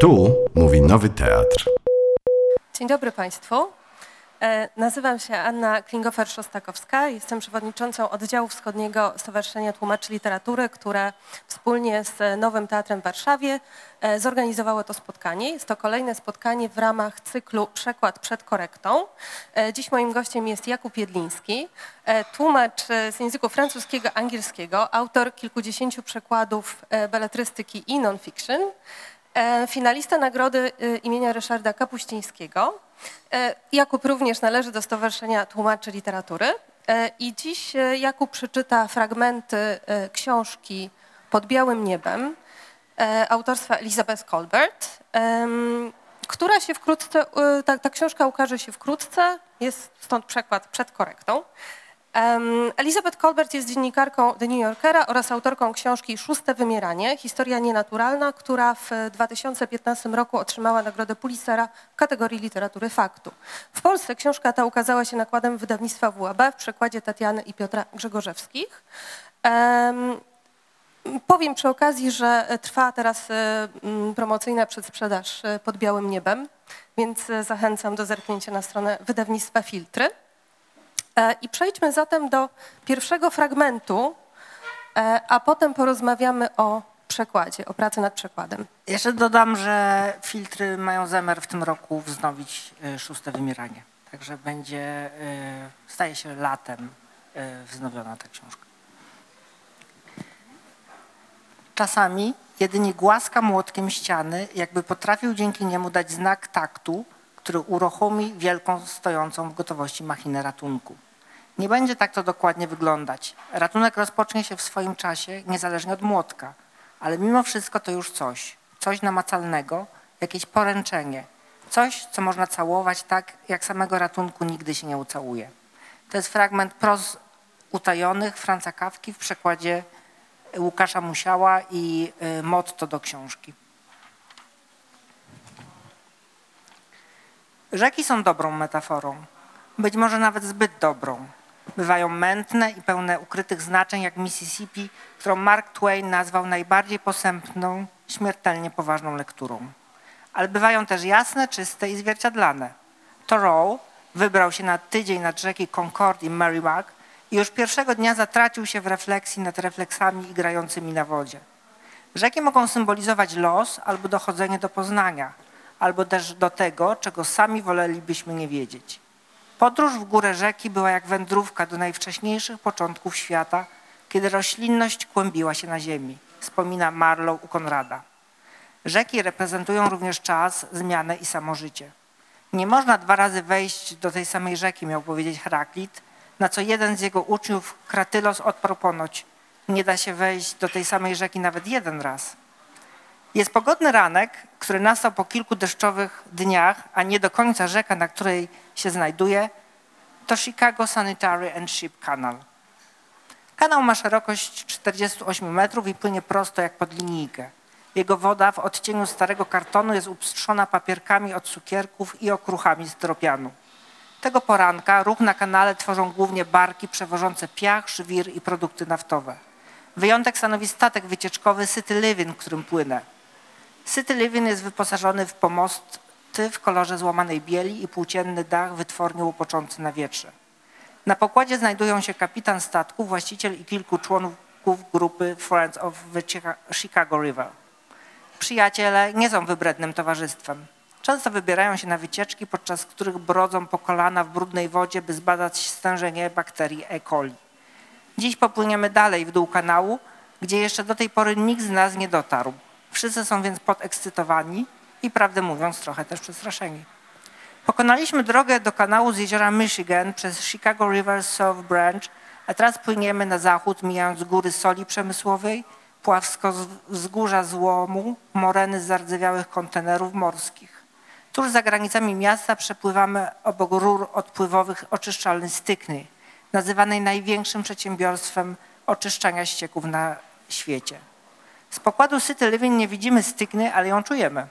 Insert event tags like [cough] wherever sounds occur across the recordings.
Tu mówi Nowy Teatr. Dzień dobry Państwu. E, Nazywam się Anna Klingofer-Szostakowska. Jestem przewodniczącą oddziału wschodniego Stowarzyszenia Tłumaczy Literatury, które wspólnie z Nowym Teatrem w Warszawie e, zorganizowało to spotkanie. Jest to kolejne spotkanie w ramach cyklu Przekład przed korektą. E, Dziś moim gościem jest Jakub Jedliński, tłumacz z języku francuskiego, angielskiego, autor kilkudziesięciu przekładów beletrystyki i non-fiction. E, Finalista nagrody e, imienia Ryszarda Kapuścińskiego. E, Jakub również należy do Stowarzyszenia Tłumaczy Literatury. I dziś Jakub przeczyta fragmenty książki Pod białym niebem autorstwa Elizabeth Colbert, która się wkrótce, ta, ta książka ukaże się wkrótce, jest stąd przekład przed korektą. Elizabeth Colbert jest dziennikarką The New Yorkera oraz autorką książki Szóste Wymieranie, historia nienaturalna, która w 2015 roku otrzymała nagrodę Pulitzera w kategorii literatury faktu. W Polsce książka ta ukazała się nakładem wydawnictwa WAB w przekładzie Tatiany i Piotra Grzegorzewskich. Em, Powiem przy okazji, że trwa teraz e, promocyjna przedsprzedaż e, pod białym niebem, więc e, zachęcam do zerknięcia na stronę wydawnictwa Filtry. E, I przejdźmy zatem do pierwszego fragmentu, e, a potem porozmawiamy o przekładzie, o pracy nad przekładem. Jeszcze dodam, że filtry mają zamiar w tym roku wznowić y, szóste wymieranie. Także będzie, staje się latem wznowiona ta książka. Czasami jedynie głaska młotkiem ściany, jakby potrafił dzięki niemu dać znak taktu, który uruchomi wielką stojącą w gotowości machinę ratunku. Nie będzie tak to dokładnie wyglądać. Ratunek rozpocznie się w swoim czasie, niezależnie od młotka, ale mimo wszystko to już coś, coś namacalnego, jakieś poręczenie, coś, co można całować tak, jak samego ratunku nigdy się nie ucałuje. To jest fragment pros utajonych Franca Kawki w przekładzie Łukasza Musiała i y, motto do książki. Rzeki są dobrą metaforą, być może nawet zbyt dobrą. Bywają mętne i pełne ukrytych znaczeń, jak Mississippi, którą Mark Twain nazwał najbardziej posępną, śmiertelnie poważną lekturą. Ale bywają też jasne, czyste i zwierciadlane. Thoreau wybrał się na tydzień nad rzeki Concord i Merrimack i już pierwszego dnia zatracił się w refleksji nad refleksami igrającymi na wodzie. Rzeki mogą symbolizować los albo dochodzenie do poznania, albo też do tego, czego sami wolelibyśmy nie wiedzieć. Podróż w górę rzeki była jak wędrówka do najwcześniejszych początków świata, kiedy roślinność kłębiła się na ziemi, wspomina Marlow u Konrada. Rzeki reprezentują również czas, zmianę i samożycie. Nie można dwa razy wejść do tej samej rzeki, miał powiedzieć Heraklit, na co jeden z jego uczniów, Kratylos, odparł ponoć. Nie da się wejść do tej samej rzeki nawet jeden raz. Jest pogodny ranek, który nastał po kilku deszczowych dniach, a nie do końca rzeka, na której się znajduje, to Chicago Sanitary and Ship Canal. Kanał ma szerokość 48 metrów i płynie prosto jak pod linijkę. Jego woda w odcieniu starego kartonu jest upstrzona papierkami od cukierków i okruchami z tropianu. Tego poranka ruch na kanale tworzą głównie barki przewożące piach, żwir i produkty naftowe. Wyjątek stanowi statek wycieczkowy City Living, którym płynę. City Living jest wyposażony w pomosty w kolorze złamanej bieli i płócienny dach wytwornie łopoczący na wietrze. Na pokładzie znajdują się kapitan statku, właściciel i kilku członków grupy Friends of the Chica- Chicago River. Przyjaciele nie są wybrednym towarzystwem. Często wybierają się na wycieczki, podczas których brodzą po kolana w brudnej wodzie, by zbadać stężenie bakterii E. coli. Dziś popłyniemy dalej w dół kanału, gdzie jeszcze do tej pory nikt z nas nie dotarł. Wszyscy są więc podekscytowani i prawdę mówiąc trochę też przestraszeni. Pokonaliśmy drogę do kanału z jeziora Michigan przez Chicago River South Branch, a teraz płyniemy na zachód, mijając góry soli przemysłowej, pławsko wzgórza złomu, moreny zardzewiałych kontenerów morskich. Tuż za granicami miasta przepływamy obok rur odpływowych oczyszczalni Stykny, nazywanej największym przedsiębiorstwem oczyszczania ścieków na świecie. Z pokładu City Living nie widzimy Stykny, ale ją czujemy.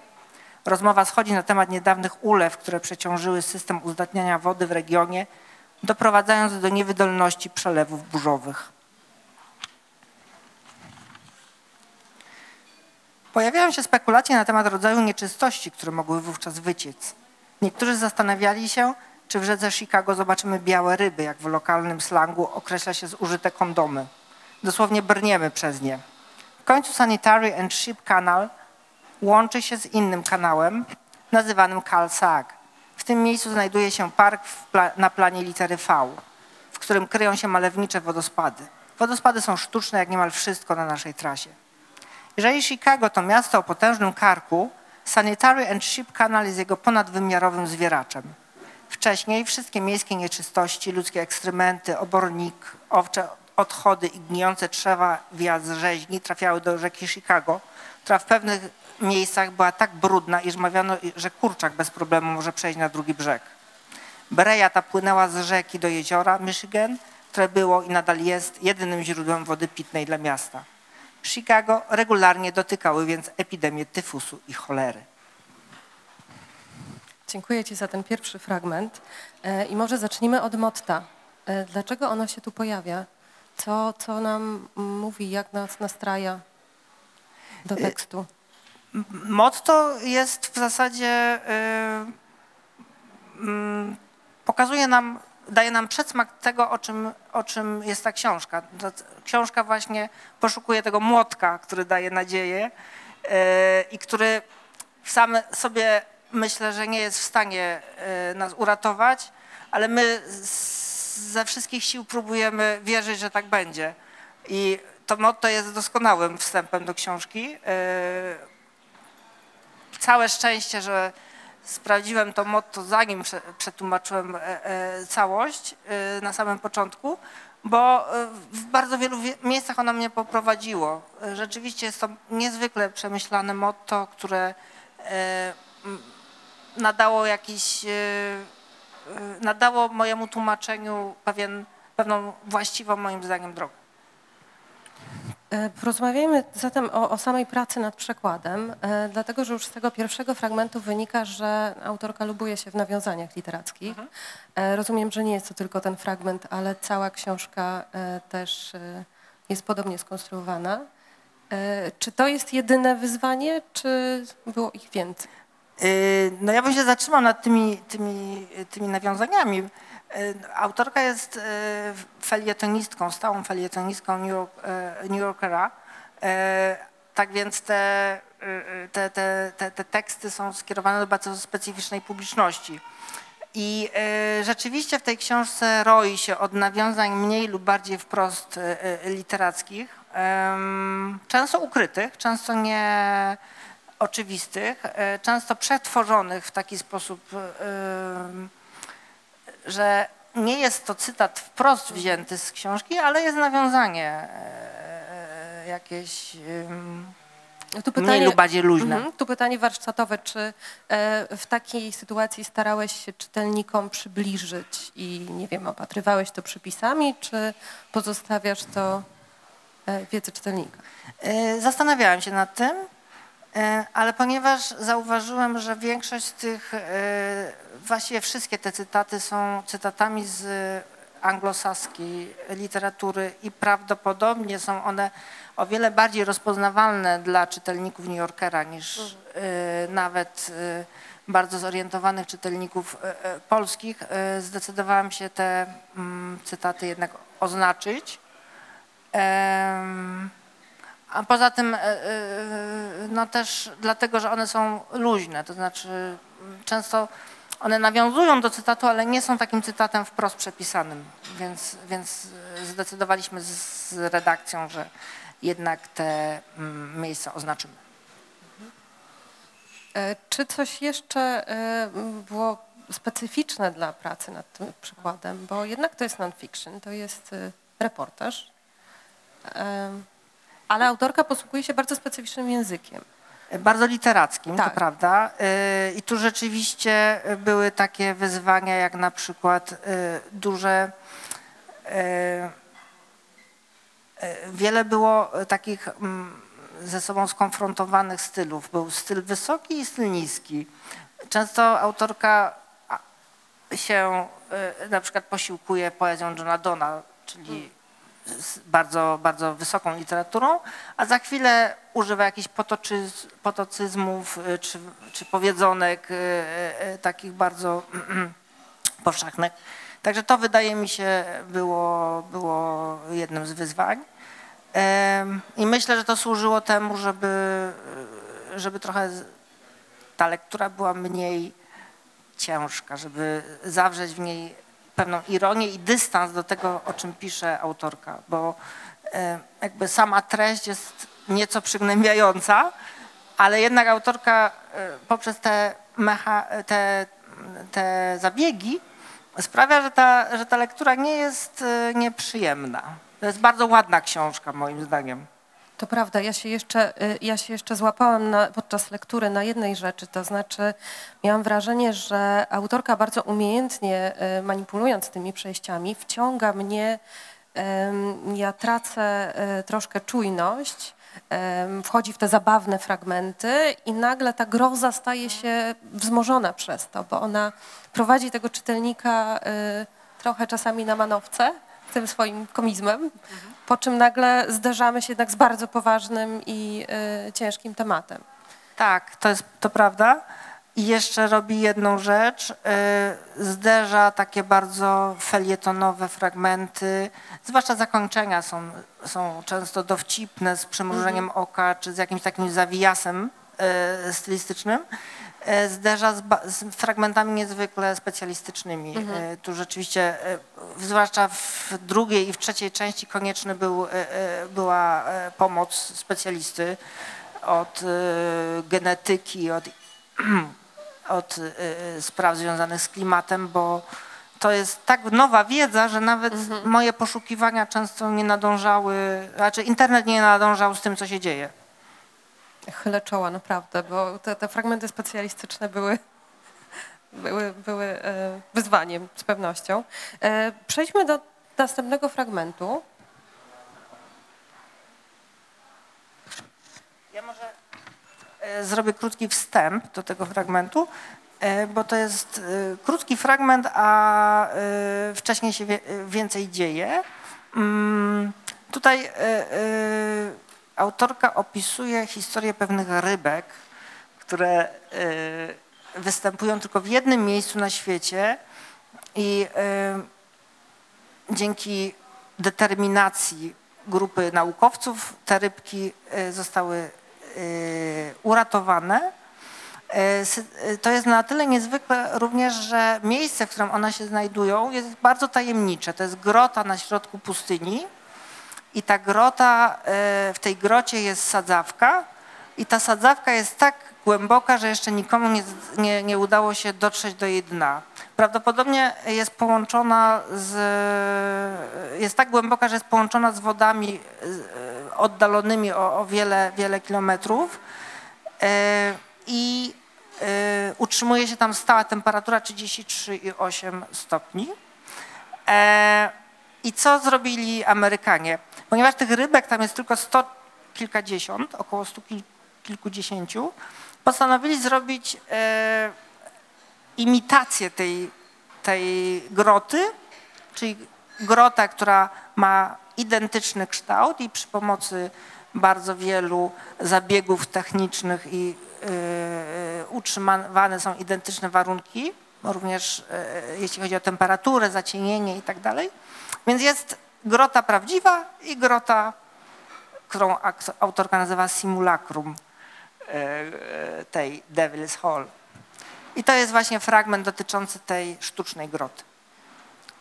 Rozmowa schodzi na temat niedawnych ulew, które przeciążyły system uzdatniania wody w regionie, doprowadzając do niewydolności przelewów burzowych. Pojawiają się spekulacje na temat rodzaju nieczystości, które mogły wówczas wyciec. Niektórzy zastanawiali się, czy w rzece Chicago zobaczymy białe ryby, jak w lokalnym slangu określa się zużyte kondomy. Dosłownie brniemy przez nie. W końcu Sanitary and Ship Canal łączy się z innym kanałem nazywanym Cal Sag. W tym miejscu znajduje się park pla- na planie litery V, w którym kryją się malownicze wodospady. Wodospady są sztuczne jak niemal wszystko na naszej trasie. Jeżeli Chicago to miasto o potężnym karku, Sanitary and Ship Canal jest jego ponadwymiarowym zwieraczem. Wcześniej wszystkie miejskie nieczystości, ludzkie ekstrementy, obornik, owcze odchody i gnijące trzewa wjazd rzeźni trafiały do rzeki Chicago, która w pewnych miejscach była tak brudna, iż mawiano, że kurczak bez problemu może przejść na drugi brzeg. Bereja ta płynęła z rzeki do jeziora Michigan, które było i nadal jest jedynym źródłem wody pitnej dla miasta. Chicago regularnie dotykały więc epidemie tyfusu i cholery. Dziękuję Ci za ten pierwszy fragment. E, I może zacznijmy od motta. E, Dlaczego ono się tu pojawia? Co, co nam mówi, jak nas nastraja do tekstu? Motto jest w zasadzie, y, mm, pokazuje nam, daje nam przedsmak tego, o czym, o czym jest ta książka. Ta Książka właśnie poszukuje tego młotka, który daje nadzieję y, i który sam sobie myślę, że nie jest w stanie y, nas uratować, ale my z- ze wszystkich sił próbujemy wierzyć, że tak będzie. I to motto jest doskonałym wstępem do książki. Y, całe szczęście, że sprawdziłem to motto zanim prze- przetłumaczyłem e, e, całość e, na samym początku, bo e, w bardzo wielu wie- miejscach ono mnie poprowadziło. Rzeczywiście jest to niezwykle przemyślane motto, które e, nadało jakiś, nadało mojemu tłumaczeniu pewien, pewną właściwą moim zdaniem drogę. E, Porozmawiajmy zatem o, o samej pracy nad przekładem, e, dlatego że już z tego pierwszego fragmentu wynika, że autorka lubuje się w nawiązaniach literackich. E, Rozumiem, że nie jest to tylko ten fragment, ale cała książka też jest podobnie skonstruowana. Czy to jest jedyne wyzwanie, czy było ich więcej? Y, No ja bym się zatrzymał nad tymi, tymi, tymi nawiązaniami. Y, Autorka jest y, felietonistką, stałą felietonistką New, York, New Yorkera. Tak więc te, te, te, te, te teksty są skierowane do bardzo specyficznej publiczności. I rzeczywiście w tej książce roi się od nawiązań mniej lub bardziej wprost literackich, często ukrytych, często nie oczywistych, e, często przetworzonych w taki sposób, em, że nie jest to cytat wprost wzięty z książki, ale jest nawiązanie e, jakieś em, Tu mniej lub bardziej luźne. Mhm, tu pytanie warsztatowe. Czy e, w takiej sytuacji starałeś się czytelnikom przybliżyć i, nie wiem, opatrywałeś to przypisami, czy pozostawiasz to e, wiedzy czytelnika? E, Zastanawiałem się nad tym, e, ale ponieważ zauważyłem, że większość z tych, e, właściwie wszystkie te cytaty są cytatami z anglosaskiej literatury i prawdopodobnie są one o wiele bardziej rozpoznawalne dla czytelników New Yorkera niż e, nawet e, bardzo zorientowanych czytelników e, e, polskich, e, zdecydowałem się te mm, cytaty jednak oznaczyć. A poza tym, e, e, no też dlatego, że one są luźne, to znaczy często one nawiązują do cytatu, ale nie są takim cytatem wprost przepisanym, więc, więc zdecydowaliśmy z, redakcją, że jednak te mm, miejsca oznaczymy. E, Czy coś jeszcze było specyficzne dla pracy nad tym przykładem? Bo jednak to jest non-fiction, to jest reportaż, ale autorka posługuje się bardzo specyficznym językiem. Bardzo literackim, Tak. to prawda. Y, I tu rzeczywiście były takie wyzwania, jak na przykład y, duże. Wiele było takich mm, ze sobą skonfrontowanych stylów. Był styl wysoki i styl niski. Często autorka się na przykład posiłkuje poezją Johna Dona, czyli bardzo, bardzo wysoką literaturą, a za chwilę używa jakichś potoczyz, potocyzmów y, czy, czy powiedzonek y, y, takich bardzo powszechnych. Także to wydaje mi się było, było jednym z wyzwań. I myślę, że to służyło temu, żeby, żeby trochę ta lektura była mniej ciężka, żeby zawrzeć w niej pewną ironię i dystans do tego, o czym pisze autorka, bo e, jakby sama treść jest nieco przygnębiająca, ale jednak autorka e, poprzez te, mecha, te, te zabiegi sprawia, że ta, że ta lektura nie jest e, nieprzyjemna. To jest bardzo ładna książka moim zdaniem. To prawda, ja się jeszcze, y, ja się jeszcze złapałam na, podczas lektury na jednej rzeczy, to znaczy miałam wrażenie, że autorka bardzo umiejętnie y, manipulując tymi przejściami wciąga mnie, ja tracę y, troszkę czujność, wchodzi w te zabawne fragmenty i nagle ta groza staje się wzmożona przez to, bo ona prowadzi tego czytelnika trochę czasami na manowce tym swoim komizmem, po czym nagle zderzamy się jednak z bardzo poważnym i y, ciężkim tematem. Tak, to jest to prawda. I jeszcze robi jedną rzecz, y, zderza takie bardzo felietonowe fragmenty, zwłaszcza zakończenia są, są często dowcipne z przymrużeniem oka czy z jakimś takim zawijasem y, stylistycznym. Y, Zderza z, z fragmentami niezwykle specjalistycznymi. Y, Tu rzeczywiście, y, zwłaszcza w drugiej i w trzeciej części konieczny był, była pomoc specjalisty od genetyki, od, [clears throat] od spraw związanych z klimatem, bo to jest tak nowa wiedza, że nawet moje poszukiwania często nie nadążały, znaczy internet nie nadążał z tym, co się dzieje. Chylę czoła, naprawdę, bo te, te fragmenty specjalistyczne były, były, były e, wyzwaniem z pewnością. E, Przejdźmy do następnego fragmentu. Ja może e, zrobię krótki wstęp do tego fragmentu, bo to jest krótki fragment, a wcześniej się więcej dzieje. Mm, Tutaj autorka opisuje historię pewnych rybek, które e, występują tylko w jednym miejscu na świecie i e, dzięki determinacji grupy naukowców te rybki e, zostały uratowane. To jest na tyle niezwykłe również, że miejsce, w którym one się znajdują jest bardzo tajemnicze. To jest grota na środku pustyni i ta grota, e, w tej grocie jest sadzawka i ta sadzawka jest tak głęboka, że jeszcze nikomu nie, nie, nie udało się dotrzeć do jej dna. Prawdopodobnie jest połączona z, jest tak głęboka, że jest połączona z wodami e, oddalonymi o, o wiele, wiele kilometrów e, i e, utrzymuje się tam stała temperatura 33,8 stopni. I co zrobili Amerykanie? Ponieważ tych rybek tam jest tylko sto kilkadziesiąt, około stu kil, kilkudziesięciu, postanowili zrobić e, imitację tej, tej groty, czyli grota, która ma identyczny kształt i przy pomocy bardzo wielu zabiegów technicznych i y, utrzymywane są identyczne warunki, również y, jeśli chodzi o temperaturę, zacienienie i tak. Więc jest grota prawdziwa i grota, którą autorka nazywa simulacrum y, y, tej Devil's Hall. I to jest właśnie fragment dotyczący tej sztucznej groty.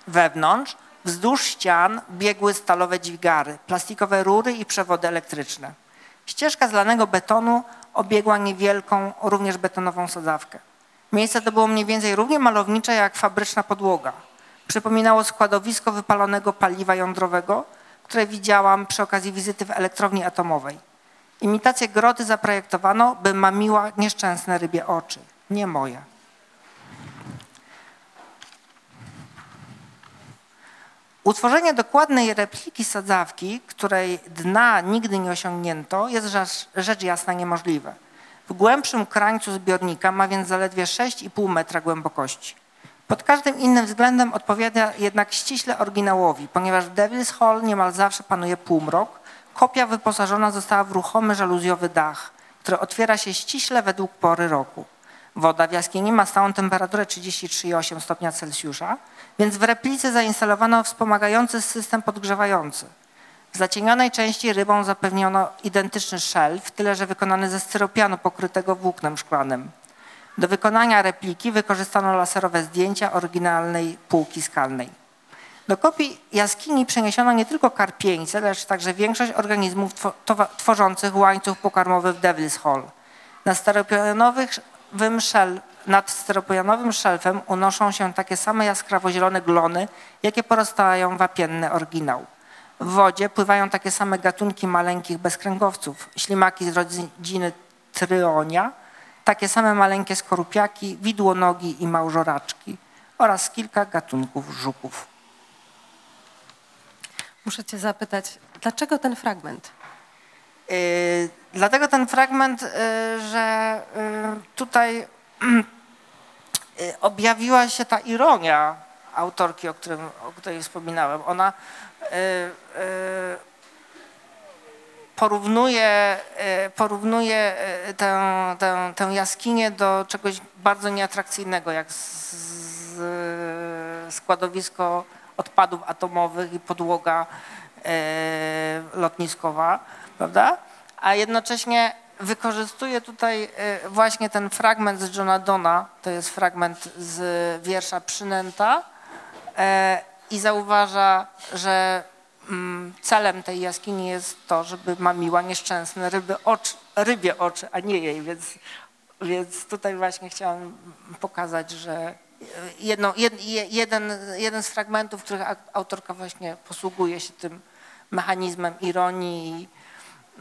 Wewnątrz, wzdłuż ścian biegły stalowe dźwigary, plastikowe rury i przewody elektryczne. Ścieżka z lanego betonu obiegła niewielką, również betonową sadzawkę. Miejsce to było mniej więcej równie malownicze jak fabryczna podłoga. Przypominało składowisko wypalonego paliwa jądrowego, które widziałam przy okazji wizyty w elektrowni atomowej. Imitację groty zaprojektowano, by mamiła nieszczęsne rybie oczy, nie moje. Utworzenie dokładnej repliki sadzawki, której dna nigdy nie osiągnięto, jest rzecz, jasna niemożliwe. W głębszym krańcu zbiornika ma więc zaledwie 6,5 metra głębokości. Pod każdym innym względem odpowiada jednak ściśle oryginałowi, ponieważ w Devil's Hall niemal zawsze panuje półmrok. Kopia wyposażona została w ruchomy żaluzjowy dach, który otwiera się ściśle według pory roku. Woda w jaskini ma stałą temperaturę 33,8 stopnia Celsjusza, więc w replice zainstalowano wspomagający system podgrzewający. W zacienionej części rybom zapewniono identyczny szelf, tyle że wykonany ze styropianu pokrytego włóknem szklanym. Do wykonania repliki wykorzystano laserowe zdjęcia oryginalnej półki skalnej. Do kopii jaskini przeniesiono nie tylko karpieńce, lecz także większość organizmów tworzących łańcuch pokarmowy w Devil's Hall. Na steropianowym nad steropianowym szelfem unoszą się takie same jaskrawo-zielone glony, jakie porastają wapienny oryginał. W wodzie pływają takie same gatunki maleńkich bezkręgowców, ślimaki z rodziny tryonia, takie same maleńkie skorupiaki, widłonogi i małżoraczki oraz kilka gatunków żuków. Muszę cię zapytać, dlaczego ten fragment? Yy, dlatego ten fragment, yy, że yy, tutaj yy, [clears throat] objawiła się ta ironia autorki, o, którym, o której wspominałem. Ona yy, yy, porównuje, yy, porównuje yy, tę, tę, tę jaskinię do czegoś bardzo nieatrakcyjnego, jak składowisko odpadów atomowych i podłoga yy, lotniskowa, prawda? A jednocześnie wykorzystuje tutaj właśnie ten fragment z Johna Dona, to jest fragment z wiersza Przynęta i zauważa, że celem tej jaskini jest to, żeby mamiła nieszczęsne ryby oczy, rybie oczy, a nie jej, więc, więc tutaj właśnie chciałam pokazać, że jedno, jed, je- jeden, jeden z fragmentów, których autorka właśnie posługuje się tym mechanizmem ironii i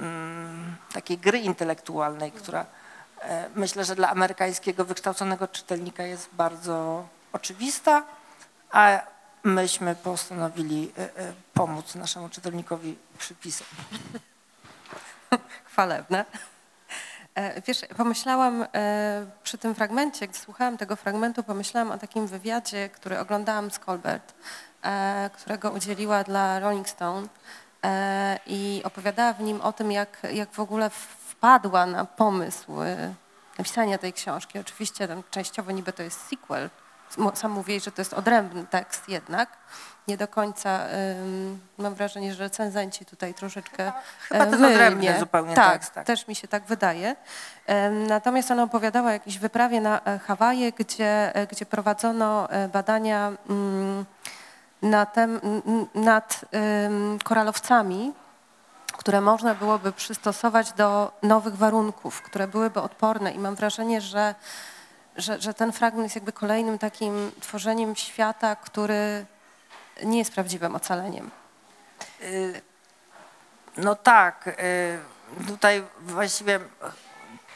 mm, takiej gry intelektualnej, która e, myślę, że dla amerykańskiego wykształconego czytelnika jest bardzo oczywista, a myśmy postanowili e, e, pomóc naszemu czytelnikowi przypisem. Chwalebne. E, Wiesz, pomyślałam przy tym fragmencie, gdy słuchałam tego fragmentu, pomyślałam o takim wywiadzie, który oglądałam z Colbert, którego udzieliła dla Rolling Stone i opowiadała w nim o tym, jak, jak w ogóle wpadła na pomysł napisania tej książki. Oczywiście tam częściowo niby to jest sequel, sam mówiłeś, że to jest odrębny tekst jednak. Nie do końca, mam wrażenie, że recenzenci tutaj troszeczkę Chyba to odrębny zupełnie tak, tekst, tak. też mi się tak wydaje. Natomiast ona opowiadała o jakiejś wyprawie na e, Hawaje, gdzie, e, gdzie prowadzono e, badania mm, nad em, koralowcami, które można byłoby przystosować do nowych warunków, które byłyby odporne. I mam wrażenie, że, że, że ten fragment jest jakby kolejnym takim tworzeniem świata, który nie jest prawdziwym ocaleniem. Y, No tak, y, tutaj właściwie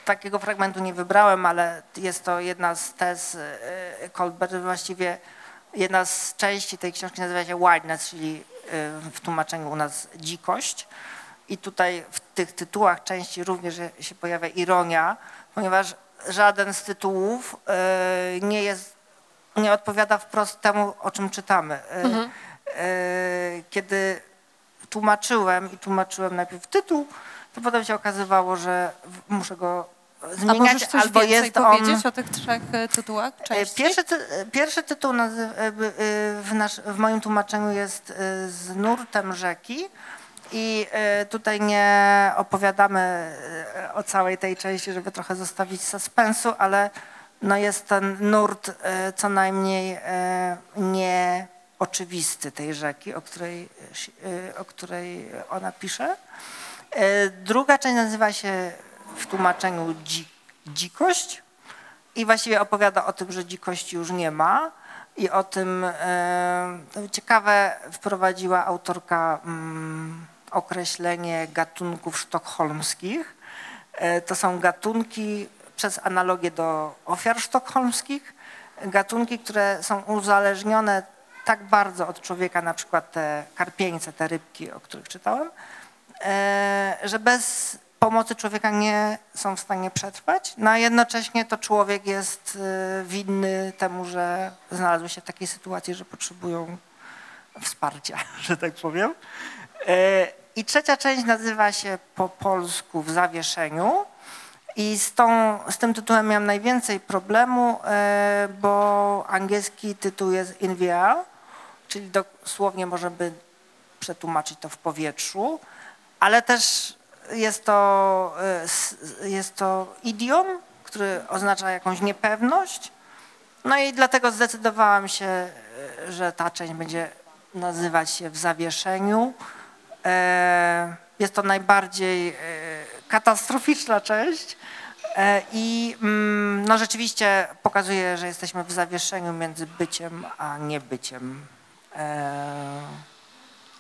takiego fragmentu nie wybrałem, ale jest to jedna z tez y, Colbert, właściwie jedna z części tej książki nazywa się Wildness, czyli w tłumaczeniu u nas dzikość. I tutaj w tych tytułach części również się pojawia ironia, ponieważ żaden z tytułów y, nie jest, nie odpowiada wprost temu, o czym czytamy. Y, y, Kiedy tłumaczyłem i tłumaczyłem najpierw tytuł, to potem się okazywało, że muszę go A zmieniać, możesz coś albo więcej jest on... powiedzieć o tych trzech e, tytułach? E, Części? Pierwszy, ty, e, pierwszy tytuł e, e, w, nasz, w moim tłumaczeniu jest e, z nurtem rzeki i e, tutaj nie opowiadamy e, o całej tej części, żeby trochę zostawić suspensu, ale no jest ten nurt e, co najmniej nieoczywisty tej rzeki, o której, o której ona pisze. Druga część nazywa się w tłumaczeniu dzi, dzikość i właściwie opowiada o tym, że dzikości już nie ma i o tym ciekawe wprowadziła autorka mm, określenie gatunków sztokholmskich. E, To są gatunki przez analogię do ofiar sztokholmskich, gatunki, które są uzależnione tak bardzo od człowieka, na przykład te karpieńce, te rybki, o których czytałem, e, że bez pomocy człowieka nie są w stanie przetrwać, no a jednocześnie to człowiek jest y, winny temu, że znalazły się w takiej sytuacji, że potrzebują wsparcia, [laughs] że tak powiem. E, I trzecia część nazywa się po polsku w zawieszeniu. I z, tą, z tym tytułem miałem najwięcej problemu, e, bo angielski tytuł jest in the air, czyli dosłownie możemy przetłumaczyć to w powietrzu, ale też jest to, e, jest to idiom, który oznacza jakąś niepewność. No i dlatego zdecydowałam się, że ta część będzie nazywać się w zawieszeniu. E, Jest to najbardziej e, katastroficzna część e, i mm, no rzeczywiście pokazuje, że jesteśmy w zawieszeniu między byciem a niebyciem.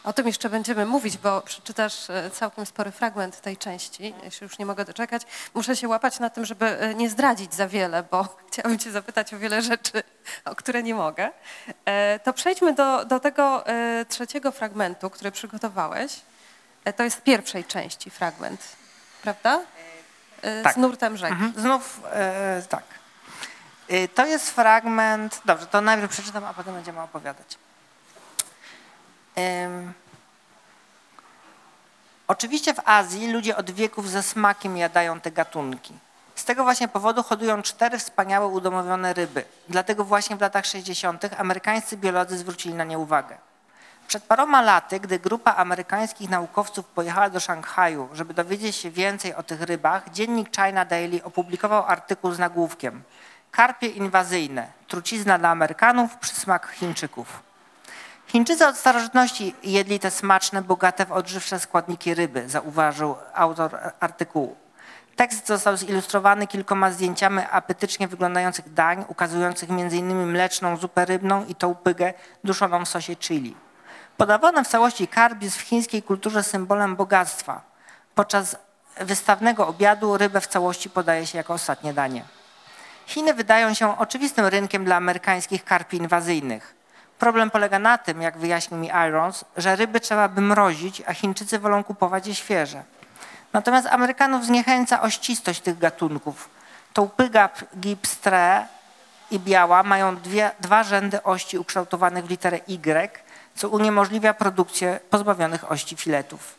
O tym jeszcze będziemy mówić, bo przeczytasz e, całkiem spory fragment tej części. Ja się już nie mogę doczekać. Muszę się łapać na tym, żeby e, nie zdradzić za wiele, bo [laughs] chciałabym cię zapytać o wiele rzeczy, o które nie mogę. E, To przejdźmy do, do tego trzeciego fragmentu, który przygotowałeś. To jest pierwszej części fragment, prawda? Tak. Z nurtem rzeki. Mhm. Znów e, tak. To jest fragment. Dobrze, to najpierw przeczytam, a potem będziemy opowiadać. Oczywiście w Azji ludzie od wieków ze smakiem jadają te gatunki. Z tego właśnie powodu hodują cztery wspaniałe udomowione ryby. Dlatego właśnie w latach 60. amerykańscy biolodzy zwrócili na nie uwagę. Przed paroma laty, gdy grupa amerykańskich naukowców pojechała do Szanghaju, żeby dowiedzieć się więcej o tych rybach, dziennik China Daily opublikował artykuł z nagłówkiem Karpie inwazyjne. Trucizna dla Amerykanów, przysmak Chińczyków. Chińczycy od starożytności jedli te smaczne, bogate w odżywcze składniki ryby, zauważył autor artykułu. Tekst został zilustrowany kilkoma zdjęciami apetycznie wyglądających dań, ukazujących m.in. mleczną zupę rybną i tołpygę duszoną w sosie chili. Podawany w całości karp jest w chińskiej kulturze symbolem bogactwa. Podczas wystawnego obiadu rybę w całości podaje się jako ostatnie danie. Chiny wydają się oczywistym rynkiem dla amerykańskich karpi inwazyjnych. Problem polega na tym, jak wyjaśnił mi Irons, że ryby trzeba by mrozić, a Chińczycy wolą kupować je świeże. Natomiast Amerykanów zniechęca ościstość tych gatunków. Tołpyga, gipstre i biała mają dwie, dwa rzędy ości ukształtowanych w literę Y, co uniemożliwia produkcję pozbawionych ości filetów.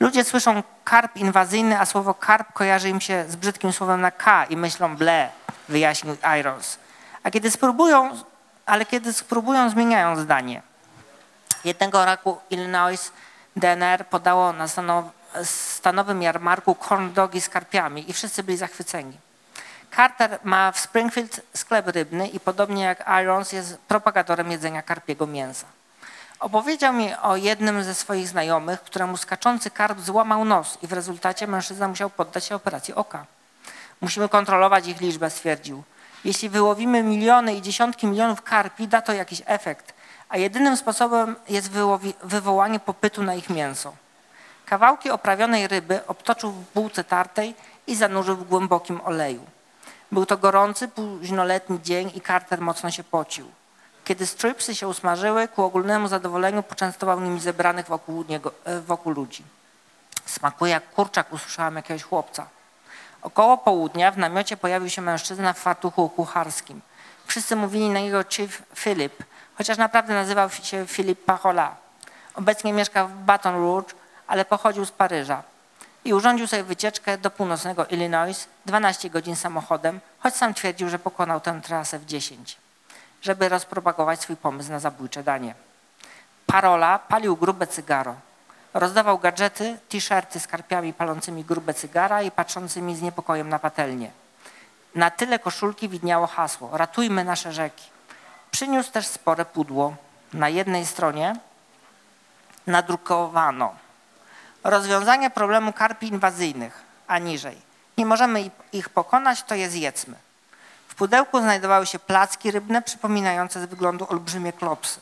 Ludzie słyszą karp inwazyjny, a słowo karp kojarzy im się z brzydkim słowem na K i myślą ble, wyjaśnił Irons. A kiedy spróbują, ale kiedy spróbują, zmieniają zdanie. Jednego roku Illinois DNR podało na stanow- stanowym jarmarku corn dogi z karpiami i wszyscy byli zachwyceni. Carter ma w Springfield sklep rybny i podobnie jak Irons jest propagatorem jedzenia karpiego mięsa. Opowiedział mi o jednym ze swoich znajomych, któremu skaczący karp złamał nos i w rezultacie mężczyzna musiał poddać się operacji oka. Musimy kontrolować ich liczbę, stwierdził. Jeśli wyłowimy miliony i dziesiątki milionów karpi, da to jakiś efekt, a jedynym sposobem jest wywołanie popytu na ich mięso. Kawałki oprawionej ryby obtoczył w bułce tartej i zanurzył w głębokim oleju. Był to gorący, późnoletni dzień i Carter mocno się pocił. Kiedy stripsy się usmażyły, ku ogólnemu zadowoleniu poczęstował nimi zebranych wokół, niego, e, wokół ludzi. Smakuje jak kurczak, usłyszałam jakiegoś chłopca. Około południa w namiocie pojawił się mężczyzna w fartuchu kucharskim. Wszyscy mówili na niego Chief Philip, chociaż naprawdę nazywał się Philip Pachola. Obecnie mieszka w Baton Rouge, ale pochodził z Paryża. I urządził sobie wycieczkę do północnego Illinois, 12 godzin samochodem, choć sam twierdził, że pokonał tę trasę w 10, żeby rozpropagować swój pomysł na zabójcze danie. Parola palił grube cygaro. Rozdawał gadżety, t-shirty z karpiami palącymi grube cygara i patrzącymi z niepokojem na patelnię. Na tyle koszulki widniało hasło Ratujmy nasze rzeki. Przyniósł też spore pudło. Na jednej stronie nadrukowano rozwiązanie problemu karpi inwazyjnych, a niżej. Nie możemy ich- pokonać, to je zjedzmy. W pudełku znajdowały się placki rybne przypominające z wyglądu olbrzymie klopsy.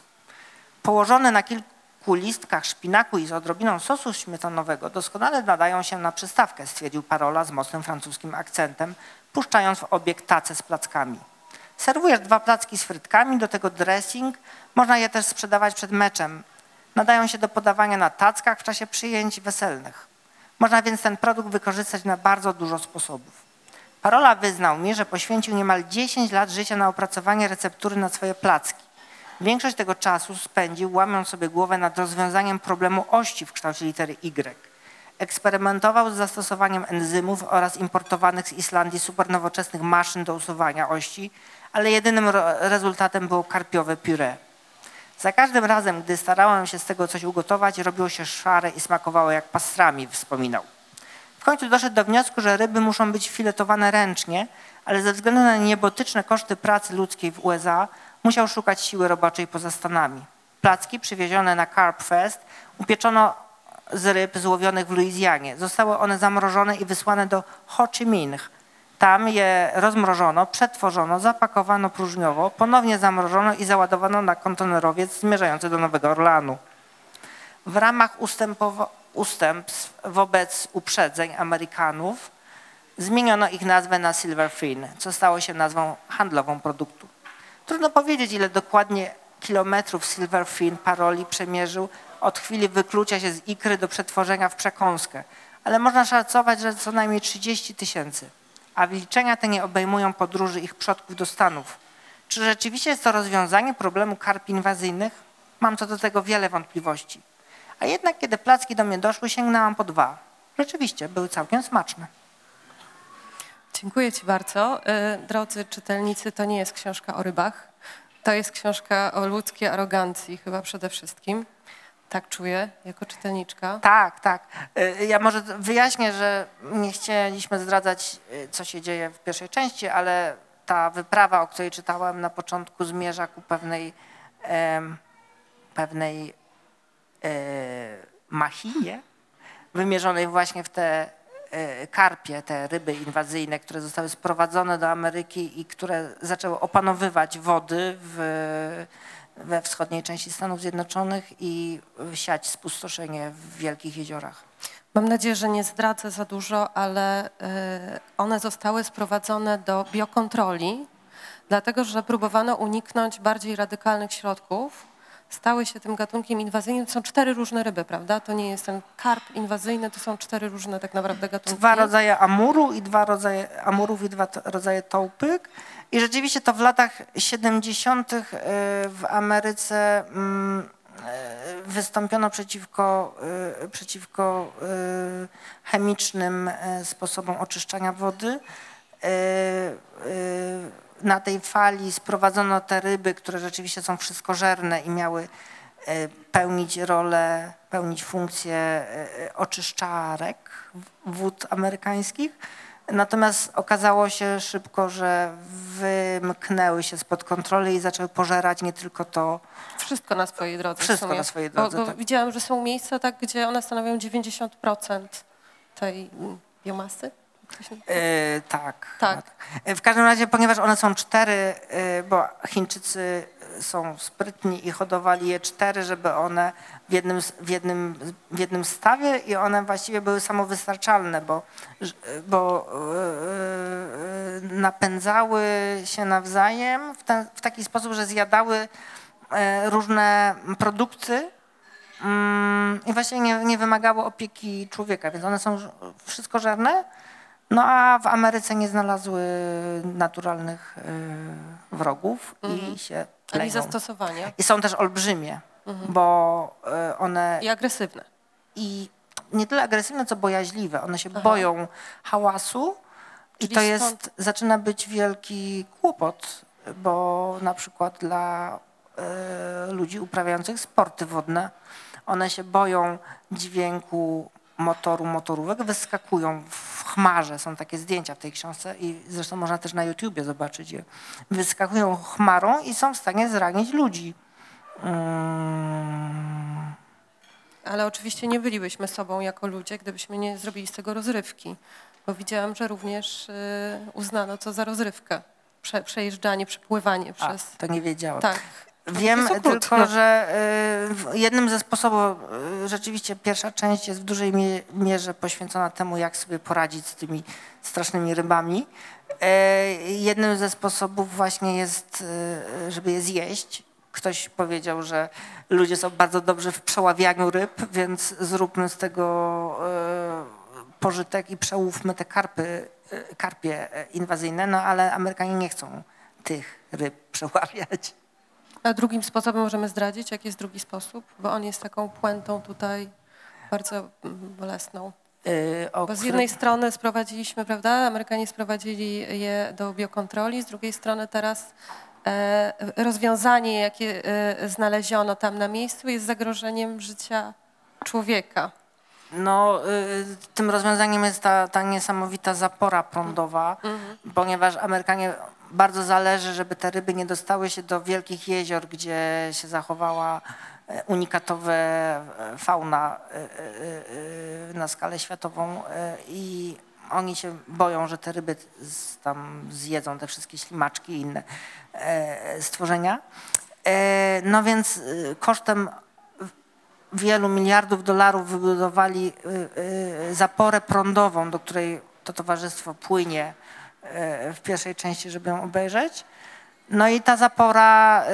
Położone na kilku listkach szpinaku i z odrobiną sosu śmietanowego doskonale nadają się na przystawkę, stwierdził Parola z mocnym francuskim akcentem, puszczając w obieg tacę z plackami. Serwujesz dwa placki z frytkami, do tego dressing. Można je też sprzedawać przed meczem. Nadają się do podawania na tackach w czasie przyjęć weselnych. Można więc ten produkt wykorzystać na bardzo dużo sposobów. Parola wyznał mi, że poświęcił niemal 10 lat życia na opracowanie receptury na swoje placki. Większość tego czasu spędził łamiąc sobie głowę nad rozwiązaniem problemu ości w kształcie litery Y. Eksperymentował z zastosowaniem enzymów oraz importowanych z Islandii supernowoczesnych maszyn do usuwania ości, ale jedynym rezultatem było karpiowe puree. Za każdym razem, gdy starałem się z tego coś ugotować, robiło się szare i smakowało jak pastrami, wspominał. W końcu doszedł do wniosku, że ryby muszą być filetowane ręcznie, ale ze względu na niebotyczne koszty pracy ludzkiej w USA musiał szukać siły roboczej poza Stanami. Placki przywiezione na Carp Fest upieczono z ryb złowionych w Luizjanie. Zostały one zamrożone i wysłane do Ho Chi Minh. Tam je rozmrożono, przetworzono, zapakowano próżniowo, ponownie zamrożono i załadowano na kontenerowiec zmierzający do Nowego Orlanu. W ramach ustępstw wobec uprzedzeń Amerykanów zmieniono ich nazwę na Silverfin, co stało się nazwą handlową produktu. Trudno powiedzieć, ile dokładnie kilometrów Silverfin paroli przemierzył od chwili wyklucia się z ikry do przetworzenia w przekąskę, ale można szacować, że co najmniej 30 tysięcy. A wliczenia te nie obejmują podróży ich przodków do Stanów. Czy rzeczywiście jest to rozwiązanie problemu karp inwazyjnych? Mam co do tego wiele wątpliwości. A jednak, kiedy placki do mnie doszły, sięgnęłam po dwa. Rzeczywiście, były całkiem smaczne. Dziękuję Ci bardzo. Y, Drodzy czytelnicy, to nie jest książka o rybach. To jest książka o ludzkiej arogancji chyba przede wszystkim. Tak czuję jako czytelniczka. Tak, tak. Y, Ja może wyjaśnię, że nie chcieliśmy zdradzać, y, co się dzieje w pierwszej części, ale ta wyprawa, o której czytałem na początku, zmierza ku pewnej, pewnej e, machinie wymierzonej właśnie w te karpie, te ryby inwazyjne, które zostały sprowadzone do Ameryki i które zaczęły opanowywać wody w, we wschodniej części Stanów Zjednoczonych i siać spustoszenie w wielkich jeziorach. Mam nadzieję, że nie zdradzę za dużo, ale y, one zostały sprowadzone do biokontroli, dlatego że próbowano uniknąć bardziej radykalnych środków. Stały się tym gatunkiem inwazyjnym. To są cztery różne ryby, prawda? To nie jest ten karp inwazyjny, to są cztery różne tak naprawdę gatunki. Dwa rodzaje amuru i dwa rodzaje amurów i dwa rodzaje tołpyk. I rzeczywiście to w latach 70. y, w Ameryce mm, y, wystąpiono przeciwko, y, przeciwko chemicznym sposobom oczyszczania wody. Na tej fali sprowadzono te ryby, które rzeczywiście są wszystkożerne i miały e, pełnić rolę, pełnić funkcję e, oczyszczarek wód amerykańskich. Natomiast okazało się szybko, że wymknęły się spod kontroli i zaczęły pożerać nie tylko to, Wszystko na swojej drodze. Wszystko na swojej Bo- drodze, Bo, tak. Widziałam, że są miejsca, tak, gdzie one stanowią 90% tej biomasy. E, tak. Tak. E, W każdym razie, ponieważ one są cztery, e, bo Chińczycy są sprytni i hodowali je cztery, żeby one w jednym, w jednym, w jednym stawie i one właściwie były samowystarczalne, bo, bo e, e, napędzały się nawzajem w, ten, w taki sposób, że zjadały różne produkty, Mm, i właśnie nie, nie wymagało opieki człowieka, więc one są wszystkożerne, no a w Ameryce nie znalazły naturalnych y, wrogów i się Ani kleją. zastosowania. I są też olbrzymie, bo y, one I agresywne. i nie tyle agresywne, co bojaźliwe. One się Aha. boją hałasu i Czyli to stąd- jest, zaczyna być wielki kłopot, bo na przykład dla e, ludzi uprawiających sporty wodne, one się boją dźwięku motoru, motorówek, wyskakują w chmarze. Są takie zdjęcia w tej książce i zresztą można też na YouTubie zobaczyć je. Wyskakują chmarą i są w stanie zranić ludzi. Mm. Ale oczywiście nie bylibyśmy sobą jako ludzie, gdybyśmy nie zrobili z tego rozrywki. Bo widziałam, że również y, uznano to za rozrywkę. Prze, przejeżdżanie, przepływanie A, przez... to nie wiedziałam. Tak. Wiem tylko, że y, jednym ze sposobów, y, rzeczywiście pierwsza część jest w dużej mie- mierze poświęcona temu, jak sobie poradzić z tymi strasznymi rybami. E, Jednym ze sposobów właśnie jest, y, żeby je zjeść. Ktoś powiedział, że ludzie są bardzo dobrzy w przeławianiu ryb, więc zróbmy z tego pożytek i przełówmy te karpy, karpie inwazyjne, no ale Amerykanie nie chcą tych ryb przeławiać. A drugim sposobem możemy zdradzić, jaki jest drugi sposób? Bo on jest taką puentą tutaj bardzo mm, bolesną. O Bo z jednej strony sprowadziliśmy, prawda, Amerykanie sprowadzili je do biokontroli, z drugiej strony teraz e, rozwiązanie, jakie e, znaleziono tam na miejscu jest zagrożeniem życia człowieka. No, y, tym rozwiązaniem jest ta, ta niesamowita zapora prądowa, ponieważ Amerykanie bardzo zależy, żeby te ryby nie dostały się do wielkich jezior, gdzie się zachowała e, unikatowa e, fauna e, na skalę światową i oni się boją, że te ryby tam zjedzą te wszystkie ślimaczki i inne stworzenia. No więc kosztem wielu miliardów dolarów wybudowali zaporę prądową, do której to towarzystwo płynie w pierwszej części, żeby ją obejrzeć. No i ta zapora y,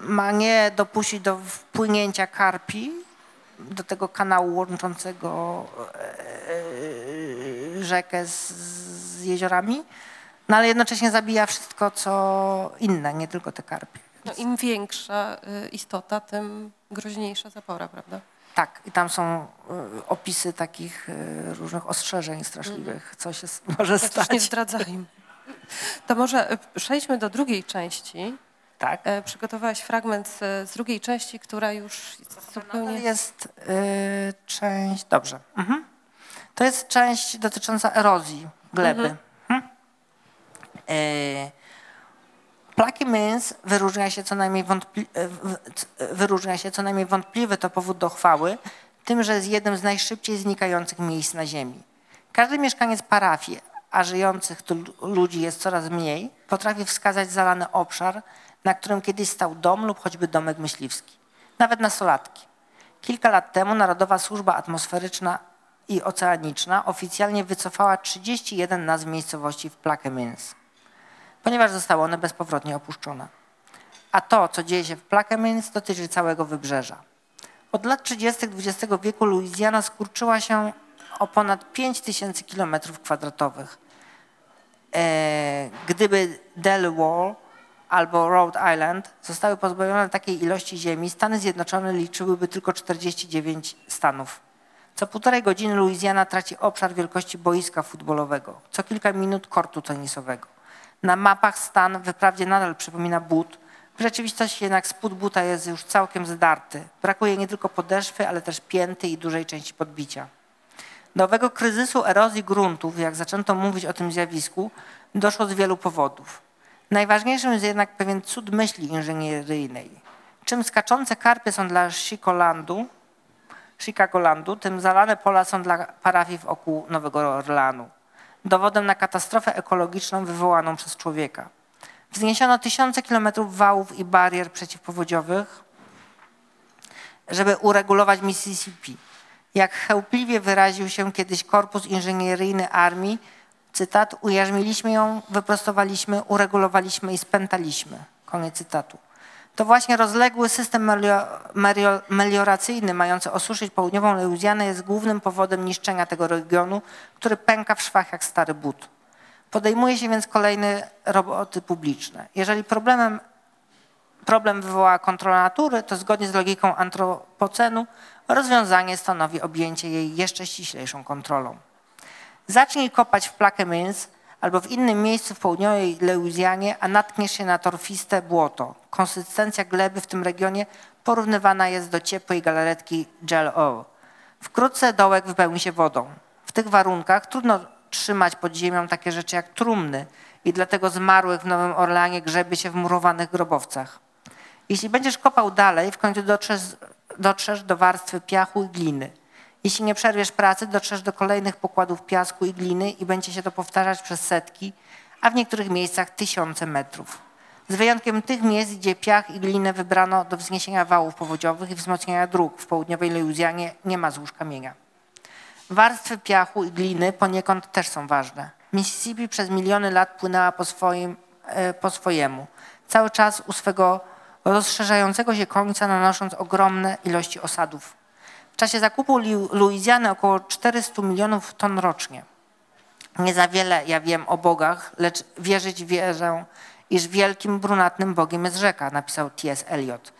ma nie dopuścić do wpłynięcia karpi do tego kanału łączącego y, rzekę z, z jeziorami, no ale jednocześnie zabija wszystko, co inne, nie tylko te karpie. No, Im większa istota, tym groźniejsza zapora, prawda? Tak, i tam są y, opisy takich y, różnych ostrzeżeń straszliwych, co się [laughs] może już nie stać. zdradzajmy. To może y, przejdźmy do drugiej części. Tak. E, Przygotowałaś fragment z, drugiej części, która już jest zupełnie... jest y, część, dobrze. Mhm. To jest część dotycząca erozji gleby. Mhm. Y, Plaki Mins wyróżnia się co najmniej wątpli- e, c- wyróżnia się co najmniej wątpliwy to powód do chwały, tym, że jest jednym z najszybciej znikających miejsc na Ziemi. Każdy mieszkaniec parafii, a żyjących tu lu- ludzi jest coraz mniej, potrafi wskazać zalany obszar, na którym kiedyś stał dom lub choćby domek myśliwski. Nawet nastolatki. Kilka lat temu Narodowa Służba Atmosferyczna i Oceaniczna oficjalnie wycofała 31 nazw miejscowości w Plaquemines ponieważ zostały one bezpowrotnie opuszczone. A to, co dzieje się w Plaquemines, dotyczy całego wybrzeża. Od lat 30. XX wieku Luizjana skurczyła się o ponad 5000 km kwadratowych. E, gdyby Delaware albo Rhode Island zostały pozbawione takiej ilości ziemi, Stany Zjednoczone liczyłyby tylko 49 stanów. Co półtorej godziny Luizjana traci obszar wielkości boiska futbolowego, co kilka minut kortu tenisowego. Na mapach stan wyprawdzie nadal przypomina but, w rzeczywistości jednak spód buta jest już całkiem zdarty. Brakuje nie tylko podeszwy, ale też pięty i dużej części podbicia. Do owego kryzysu erozji gruntów, jak zaczęto mówić o tym zjawisku, doszło z wielu powodów. Najważniejszym jest jednak pewien cud myśli inżynieryjnej. Czym skaczące karpie są dla Chicagolandu, Chicagolandu, tym zalane pola są dla parafii wokół Nowego Orleanu. Dowodem na katastrofę ekologiczną wywołaną przez człowieka. Wzniesiono tysiące kilometrów wałów i barier przeciwpowodziowych, żeby uregulować Mississippi. Jak chełpliwie wyraził się kiedyś korpus inżynieryjny armii, cytat, ujarzmiliśmy ją, wyprostowaliśmy, uregulowaliśmy i spętaliśmy. Koniec cytatu. To właśnie rozległy system melio- melio- melioracyjny mający osuszyć południową Luizjanę jest głównym powodem niszczenia tego regionu, który pęka w szwach jak stary but. Podejmuje się więc kolejne roboty publiczne. Jeżeli problemem problem wywołała kontrola natury, to zgodnie z logiką antropocenu rozwiązanie stanowi objęcie jej jeszcze ściślejszą kontrolą. Zacznij kopać w Plaquemines albo w innym miejscu w południowej Luizjanie, a natkniesz się na torfiste błoto. Konsystencja gleby w tym regionie porównywana jest do ciepłej galaretki gel o. Wkrótce dołek wypełni się wodą. W tych warunkach trudno trzymać pod ziemią takie rzeczy jak trumny i dlatego zmarłych w Nowym Orleanie grzebie się w murowanych grobowcach. Jeśli będziesz kopał dalej, w końcu dotrzesz, dotrzesz do warstwy piachu i gliny. Jeśli nie przerwiesz pracy, dotrzesz do kolejnych pokładów piasku i gliny i będzie się to powtarzać przez setki, a w niektórych miejscach tysiące metrów. Z wyjątkiem tych miejsc, gdzie piach i glinę wybrano do wzniesienia wałów powodziowych i wzmocnienia dróg w południowej Luizjanie, nie ma złóż kamienia. Warstwy piachu i gliny poniekąd też są ważne. Mississippi przez miliony lat płynęła po, swoim, e, po swojemu, cały czas u swego rozszerzającego się końca nanosząc ogromne ilości osadów. W czasie zakupu Lu- Luizjany około 400 milionów ton rocznie. Nie za wiele ja wiem o bogach, lecz wierzyć wierzę, iż wielkim brunatnym bogiem jest rzeka, napisał T.S. Eliot.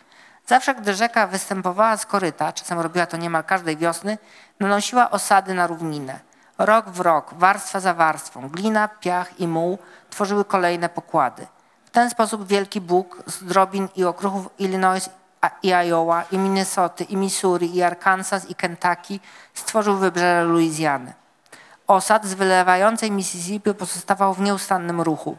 Zawsze, gdy rzeka występowała z koryta, czasem robiła to niemal każdej wiosny, nanosiła osady na równinę. Rok w rok, warstwa za warstwą, glina, piach i muł tworzyły kolejne pokłady. W ten sposób wielki Bóg z drobin i okruchów Illinois i Iowa, i Minnesoty, i Missouri, i Arkansas, i Kentucky stworzył wybrzeże Luizjany. Osad z wylewającej Mississippi pozostawał w nieustannym ruchu.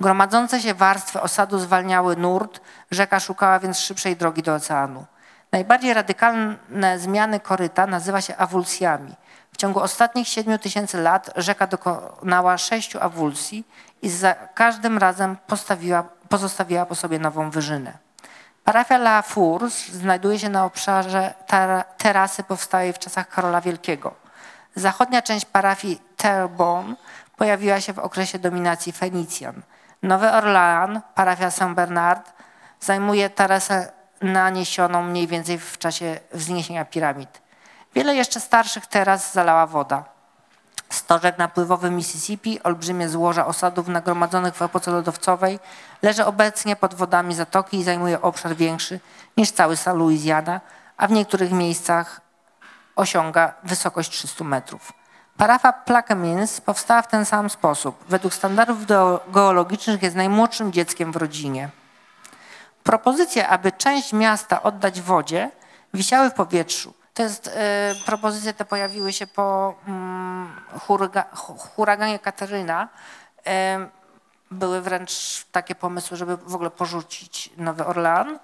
Gromadzące się warstwy osadu zwalniały nurt, rzeka szukała więc szybszej drogi do oceanu. Najbardziej radykalne zmiany koryta nazywa się awulsjami. W ciągu ostatnich 7 tysięcy lat rzeka dokonała sześciu awulsji i za każdym razem postawiła, pozostawiła po sobie nową wyżynę. Parafia La Fours znajduje się na obszarze terasy powstałej w czasach Karola Wielkiego. Zachodnia część parafii Terrebonne pojawiła się w okresie dominacji Fenicjan. Nowy Orlean, parafia Saint Bernard, zajmuje tarasę naniesioną mniej więcej w czasie wzniesienia piramid. Wiele jeszcze starszych teras zalała woda. Stożek napływowy Mississippi, olbrzymie złoża osadów nagromadzonych w epoce lodowcowej, leży obecnie pod wodami zatoki i zajmuje obszar większy niż cały stan Louisiana, a w niektórych miejscach osiąga wysokość 300 metrów. Parafa Plaquemines powstała w ten sam sposób. Według standardów geo- geologicznych jest najmłodszym dzieckiem w rodzinie. Propozycje, aby część miasta oddać wodzie, wisiały w powietrzu. To jest, e, propozycje te pojawiły się po mm, huraganie Kateryna. E, były wręcz takie pomysły, żeby w ogóle porzucić Nowy Orlean.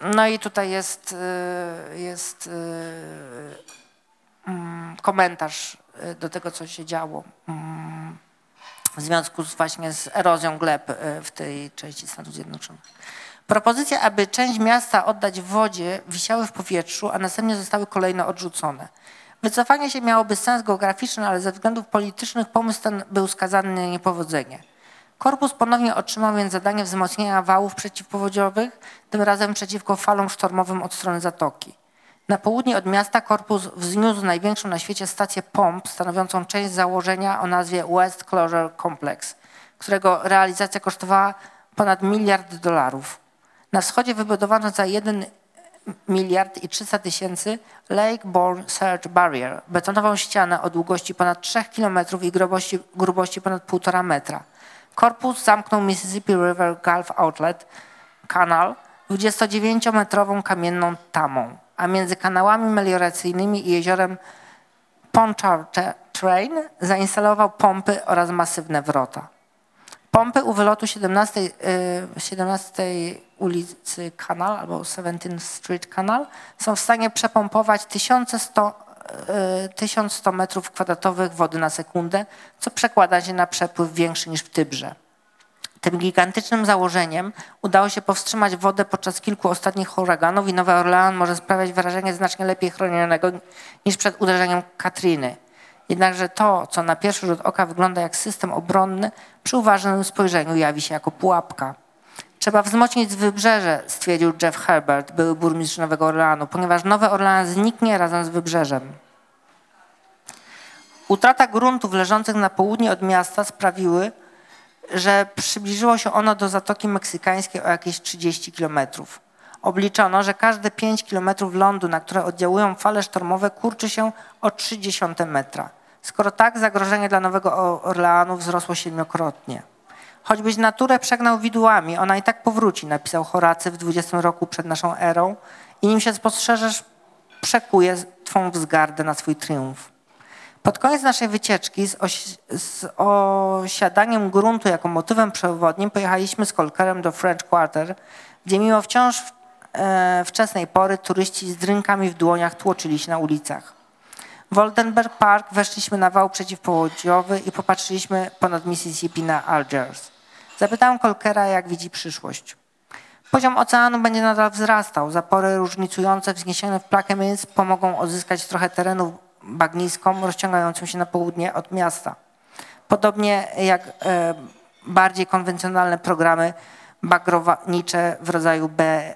No i tutaj jest, e, jest mm, komentarz do tego, co się działo mm, w związku z właśnie z erozją gleb w tej części Stanów Zjednoczonych. Propozycje, aby część miasta oddać wodzie, wisiały w powietrzu, a następnie zostały kolejno odrzucone. Wycofanie się miałoby sens geograficzny, ale ze względów politycznych pomysł ten był skazany na niepowodzenie. Korpus ponownie otrzymał więc zadanie wzmocnienia wałów przeciwpowodziowych, tym razem przeciwko falom sztormowym od strony zatoki. Na południe od miasta korpus wzniósł największą na świecie stację pomp, stanowiącą część założenia o nazwie West Closure Complex, którego realizacja kosztowała ponad miliard dolarów. Na wschodzie wybudowano za 1 miliard i 300 tysięcy Lake Borne Surge Barrier, betonową ścianę o długości ponad 3 km i grubości, grubości ponad 1,5 metra. Korpus zamknął Mississippi River Gulf Outlet Canal 29-metrową kamienną tamą, a między kanałami melioracyjnymi i jeziorem Pontchartrain zainstalował pompy oraz masywne wrota. Pompy u wylotu 17, y, 17 ulicy Canal albo 17th Street Canal są w stanie przepompować 1100, y, 1100 metrów kwadratowych wody na sekundę, co przekłada się na przepływ większy niż w Tybrze. Tym gigantycznym założeniem udało się powstrzymać wodę podczas kilku ostatnich huraganów i Nowy Orlean może sprawiać wrażenie znacznie lepiej chronionego niż przed uderzeniem Katriny. Jednakże to, co na pierwszy rzut oka wygląda jak system obronny, przy uważnym spojrzeniu jawi się jako pułapka. Trzeba wzmocnić wybrzeże, stwierdził Jeff Herbert, były burmistrz Nowego Orleanu, ponieważ Nowy Orlean zniknie razem z wybrzeżem. Utrata gruntów leżących na południe od miasta sprawiły, że przybliżyło się ono do Zatoki Meksykańskiej o jakieś 30 kilometrów. Obliczono, że każde 5 kilometrów lądu, na które oddziałują fale sztormowe, kurczy się o 0,3 metra. Skoro tak, zagrożenie dla Nowego Orleanu wzrosło siedmiokrotnie. Choćbyś naturę przegnał widłami, ona i tak powróci, napisał Horacy w 20 roku przed naszą erą i nim się spostrzeżesz, przekuje twą wzgardę na swój triumf. Pod koniec naszej wycieczki z, osi- z osiadaniem gruntu jako motywem przewodnim pojechaliśmy z Kolkerem do French Quarter, gdzie mimo wciąż e, wczesnej pory turyści z drynkami w dłoniach tłoczyli się na ulicach. W Oldenburg Park weszliśmy na wał przeciwpowodziowy i popatrzyliśmy ponad Mississippi na Algiers. Zapytałem Kolkera, jak widzi przyszłość. Poziom oceanu będzie nadal wzrastał. Zapory różnicujące wzniesione w Plaquemines pomogą odzyskać trochę terenu bagniskom rozciągającym się na południe od miasta. Podobnie jak e, bardziej konwencjonalne programy bagrownicze w rodzaju B,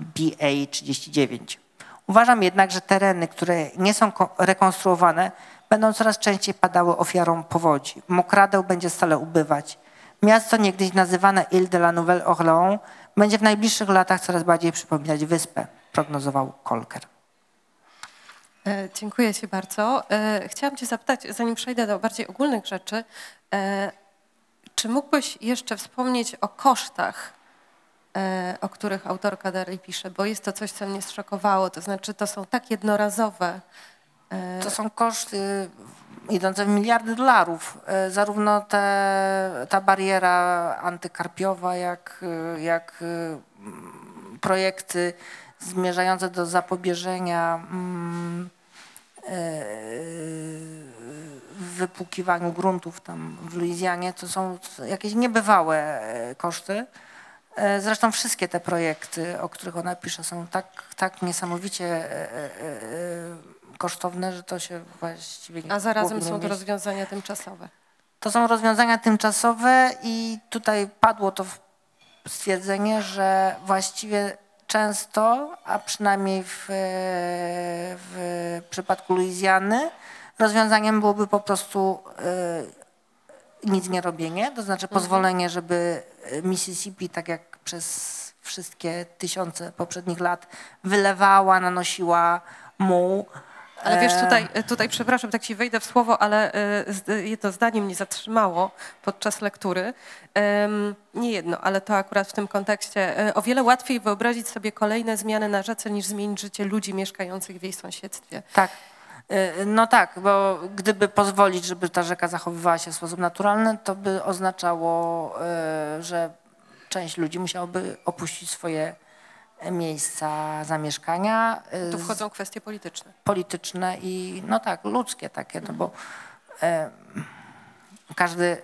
BA-39. Uważam jednak, że tereny, które nie są ko- rekonstruowane, będą coraz częściej padały ofiarą powodzi. Mokradeł będzie stale ubywać. Miasto niegdyś nazywane Ile de la Nouvelle Orléans będzie w najbliższych latach coraz bardziej przypominać wyspę, prognozował Kolker. E, Dziękuję Ci bardzo. E, Chciałam Cię zapytać, zanim przejdę do bardziej ogólnych rzeczy, e, czy mógłbyś jeszcze wspomnieć o kosztach, o których autorka dalej pisze, bo jest to coś, co mnie zszokowało, to znaczy to są tak jednorazowe. e, To są koszty idące w miliardy dolarów. E, Zarówno te, ta bariera antykarpiowa, jak, e, jak e, projekty zmierzające do zapobieżenia mm, e, wypłukiwaniu gruntów tam w Luizjanie, to są jakieś niebywałe e, koszty. E, Zresztą wszystkie te projekty, o których ona pisze, są tak, tak niesamowicie e, e, kosztowne, że to się właściwie nie A zarazem są to rozwiązania tymczasowe. To są rozwiązania tymczasowe i tutaj padło to stwierdzenie, że właściwie często, a przynajmniej w, w przypadku Luizjany, rozwiązaniem byłoby po prostu nic nie robienie, to znaczy pozwolenie, żeby Mississippi, tak jak przez wszystkie tysiące poprzednich lat, wylewała, nanosiła muł. Ale wiesz, E, tutaj, tutaj przepraszam, tak ci wejdę w słowo, ale e, jedno zdanie mnie zatrzymało podczas lektury. Nie jedno, ale to akurat w tym kontekście. E, O wiele łatwiej wyobrazić sobie kolejne zmiany na rzece, niż zmienić życie ludzi mieszkających w jej sąsiedztwie. Tak. Y, No tak, bo gdyby pozwolić, żeby ta rzeka zachowywała się w sposób naturalny, to by oznaczało, y, że część ludzi musiałoby opuścić swoje miejsca zamieszkania. y, Tu wchodzą kwestie polityczne. polityczne i no tak, ludzkie takie, no bo każdy,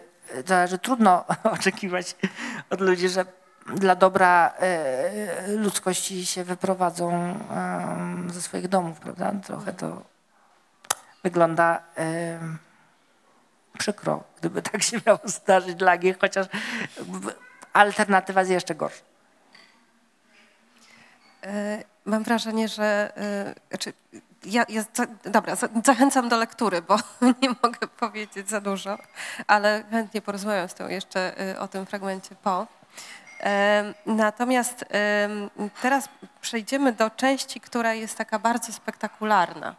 to, że trudno [laughs] oczekiwać od ludzi, że dla dobra ludzkości się wyprowadzą ze swoich domów, prawda? Trochę to wygląda em, przykro, gdyby tak się miało zdarzyć dla nich, chociaż alternatywa jest jeszcze gorsza. E, Mam wrażenie, że. e, Znaczy, ja, ja, dobra, za- zachęcam do lektury, bo [laughs] nie mogę powiedzieć za dużo, ale chętnie porozmawiam z tą jeszcze e, o tym fragmencie po. Natomiast teraz przejdziemy do części, która jest taka bardzo spektakularna.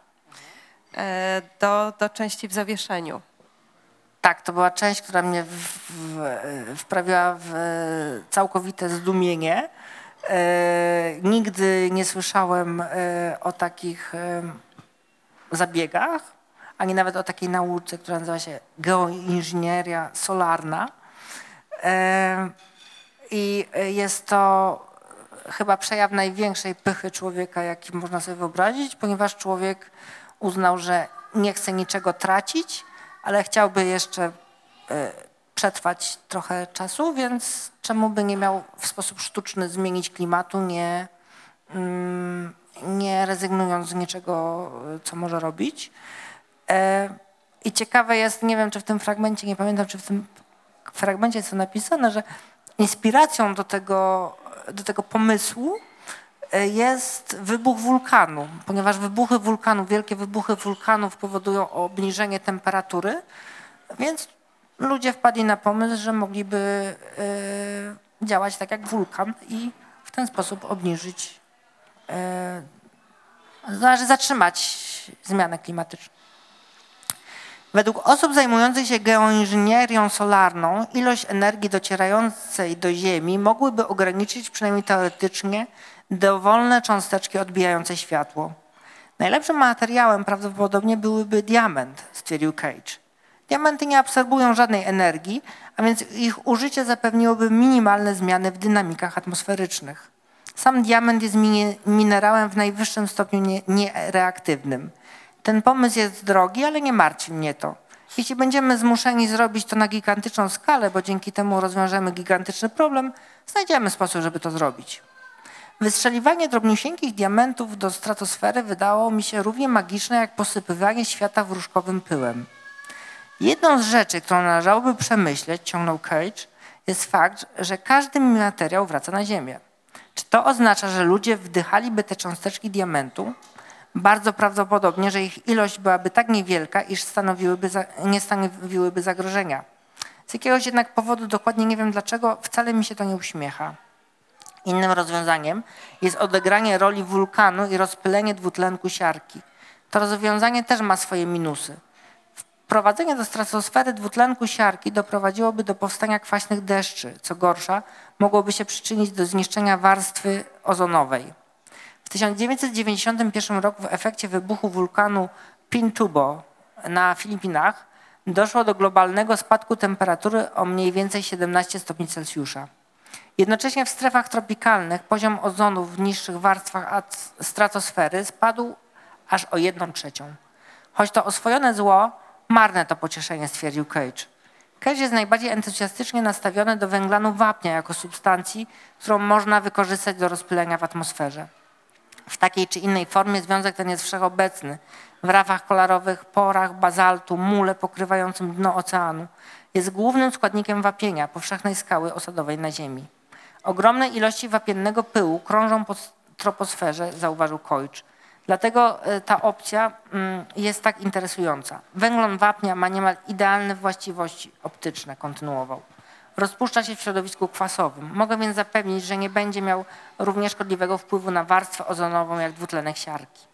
E, Do, do części w zawieszeniu. Tak, to była część, która mnie w, w, wprawiła w całkowite zdumienie. E, nigdy nie słyszałem e, o takich e, zabiegach, ani nawet o takiej nauce, która nazywa się geoinżynieria solarna. E, I jest to chyba przejaw największej pychy człowieka, jaki można sobie wyobrazić, ponieważ człowiek uznał, że nie chce niczego tracić, ale chciałby jeszcze e, przetrwać trochę czasu, więc czemu by nie miał w sposób sztuczny zmienić klimatu, nie, mm, nie rezygnując z niczego, co może robić. E, I ciekawe jest, nie wiem czy w tym fragmencie, nie pamiętam czy w tym fragmencie jest to napisane, że inspiracją do tego, do tego pomysłu jest wybuch wulkanu, ponieważ wybuchy wulkanów, wielkie wybuchy wulkanów powodują obniżenie temperatury, więc ludzie wpadli na pomysł, że mogliby e, działać tak jak wulkan i w ten sposób obniżyć, e, znaczy zatrzymać zmianę klimatyczną. Według osób zajmujących się geoinżynierią solarną, ilość energii docierającej do Ziemi mogłyby ograniczyć przynajmniej teoretycznie dowolne cząsteczki odbijające światło. Najlepszym materiałem prawdopodobnie byłyby diament, stwierdził Cage. Diamenty nie absorbują żadnej energii, a więc ich użycie zapewniłoby minimalne zmiany w dynamikach atmosferycznych. Sam diament jest minerałem w najwyższym stopniu nie- niereaktywnym. Ten pomysł jest drogi, ale nie martwi mnie to. Jeśli będziemy zmuszeni zrobić to na gigantyczną skalę, bo dzięki temu rozwiążemy gigantyczny problem, znajdziemy sposób, żeby to zrobić. Wystrzeliwanie drobniusieńkich diamentów do stratosfery wydało mi się równie magiczne jak posypywanie świata wróżkowym pyłem. Jedną z rzeczy, którą należałoby przemyśleć, ciągnął Cage, jest fakt, że każdy materiał wraca na Ziemię. Czy to oznacza, że ludzie wdychaliby te cząsteczki diamentu, Bardzo prawdopodobnie, że ich ilość byłaby tak niewielka, iż stanowiłyby za, nie stanowiłyby zagrożenia. Z jakiegoś jednak powodu, dokładnie nie wiem dlaczego, wcale mi się to nie uśmiecha. Innym rozwiązaniem jest odegranie roli wulkanu i rozpylenie dwutlenku siarki. To rozwiązanie też ma swoje minusy. Wprowadzenie do stratosfery dwutlenku siarki doprowadziłoby do powstania kwaśnych deszczy. Co gorsza, mogłoby się przyczynić do zniszczenia warstwy ozonowej. W 1991 roku w efekcie wybuchu wulkanu Pintubo na Filipinach doszło do globalnego spadku temperatury o mniej więcej 17 stopni Celsjusza. Jednocześnie w strefach tropikalnych poziom ozonu w niższych warstwach at- stratosfery spadł aż o jedną trzecią. Choć to oswojone zło, marne to pocieszenie, stwierdził Cage. Cage jest najbardziej entuzjastycznie nastawiony do węglanu wapnia jako substancji, którą można wykorzystać do rozpylenia w atmosferze. W takiej czy innej formie związek ten jest wszechobecny. W rafach kolorowych, porach, bazaltu, mule pokrywającym dno oceanu. Jest głównym składnikiem wapienia powszechnej skały osadowej na Ziemi. Ogromne ilości wapiennego pyłu krążą po troposferze, zauważył Koich. Dlatego e, ta opcja mm, jest tak interesująca. Węglon wapnia ma niemal idealne właściwości optyczne, kontynuował. Rozpuszcza się w środowisku kwasowym. Mogę więc zapewnić, że nie będzie miał równie szkodliwego wpływu na warstwę ozonową jak dwutlenek siarki.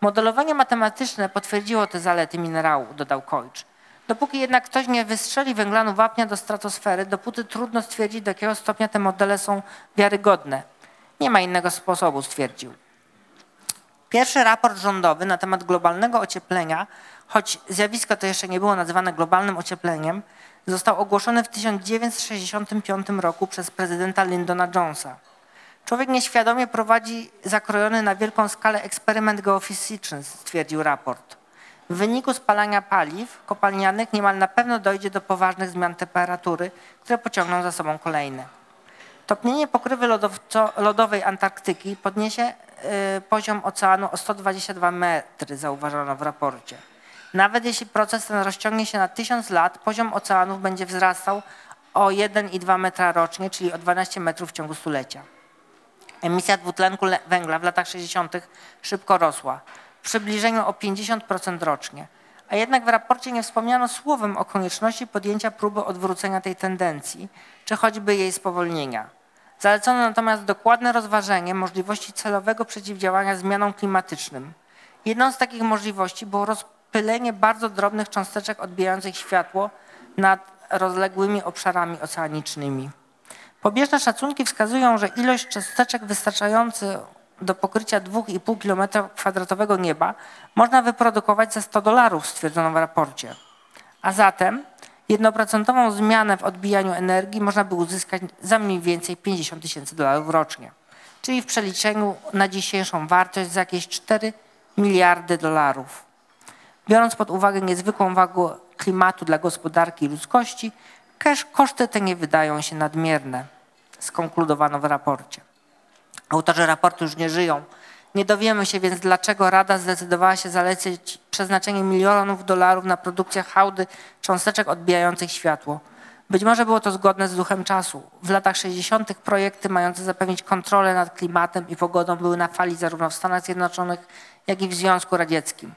Modelowanie matematyczne potwierdziło te zalety minerału, dodał Koich. Dopóki jednak ktoś nie wystrzeli węglanu wapnia do stratosfery, dopóty trudno stwierdzić, do jakiego stopnia te modele są wiarygodne. Nie ma innego sposobu, stwierdził. Pierwszy raport rządowy na temat globalnego ocieplenia, choć zjawisko to jeszcze nie było nazywane globalnym ociepleniem, został ogłoszony w 1965 roku przez prezydenta Lyndona Jonesa. Człowiek nieświadomie prowadzi zakrojony na wielką skalę eksperyment geofizyczny, stwierdził raport. W wyniku spalania paliw kopalnianych niemal na pewno dojdzie do poważnych zmian temperatury, które pociągną za sobą kolejne. Topnienie pokrywy lodowej Antarktyki podniesie y, poziom oceanu o 122 metry, zauważono w raporcie. Nawet jeśli proces ten rozciągnie się na 1000 lat, poziom oceanów będzie wzrastał o 1,2 metra rocznie, czyli o 12 metrów w ciągu stulecia. Emisja dwutlenku le- węgla w latach 60. szybko rosła, w przybliżeniu o 50% rocznie. A jednak w raporcie nie wspomniano słowem o konieczności podjęcia próby odwrócenia tej tendencji, czy choćby jej spowolnienia. Zalecono natomiast dokładne rozważenie możliwości celowego przeciwdziałania zmianom klimatycznym. Jedną z takich możliwości było rozpylenie bardzo drobnych cząsteczek odbijających światło nad rozległymi obszarami oceanicznymi. Pobieżne szacunki wskazują, że ilość cząsteczek wystarczający do pokrycia 2,5 km2 nieba można wyprodukować za 100 dolarów, stwierdzono w raporcie. A zatem jednoprocentową zmianę w odbijaniu energii można by uzyskać za mniej więcej 50 tysięcy dolarów rocznie. Czyli w przeliczeniu na dzisiejszą wartość za jakieś 4 miliardy dolarów. Biorąc pod uwagę niezwykłą wagę klimatu dla gospodarki i ludzkości, koszty te nie wydają się nadmierne, skonkludowano w raporcie. Autorzy raportu już nie żyją. Nie dowiemy się więc, dlaczego Rada zdecydowała się zalecić przeznaczenie milionów dolarów na produkcję hałdy cząsteczek odbijających światło. Być może było to zgodne z duchem czasu. W latach 60. projekty mające zapewnić kontrolę nad klimatem i pogodą były na fali zarówno w Stanach Zjednoczonych, jak i w Związku Radzieckim.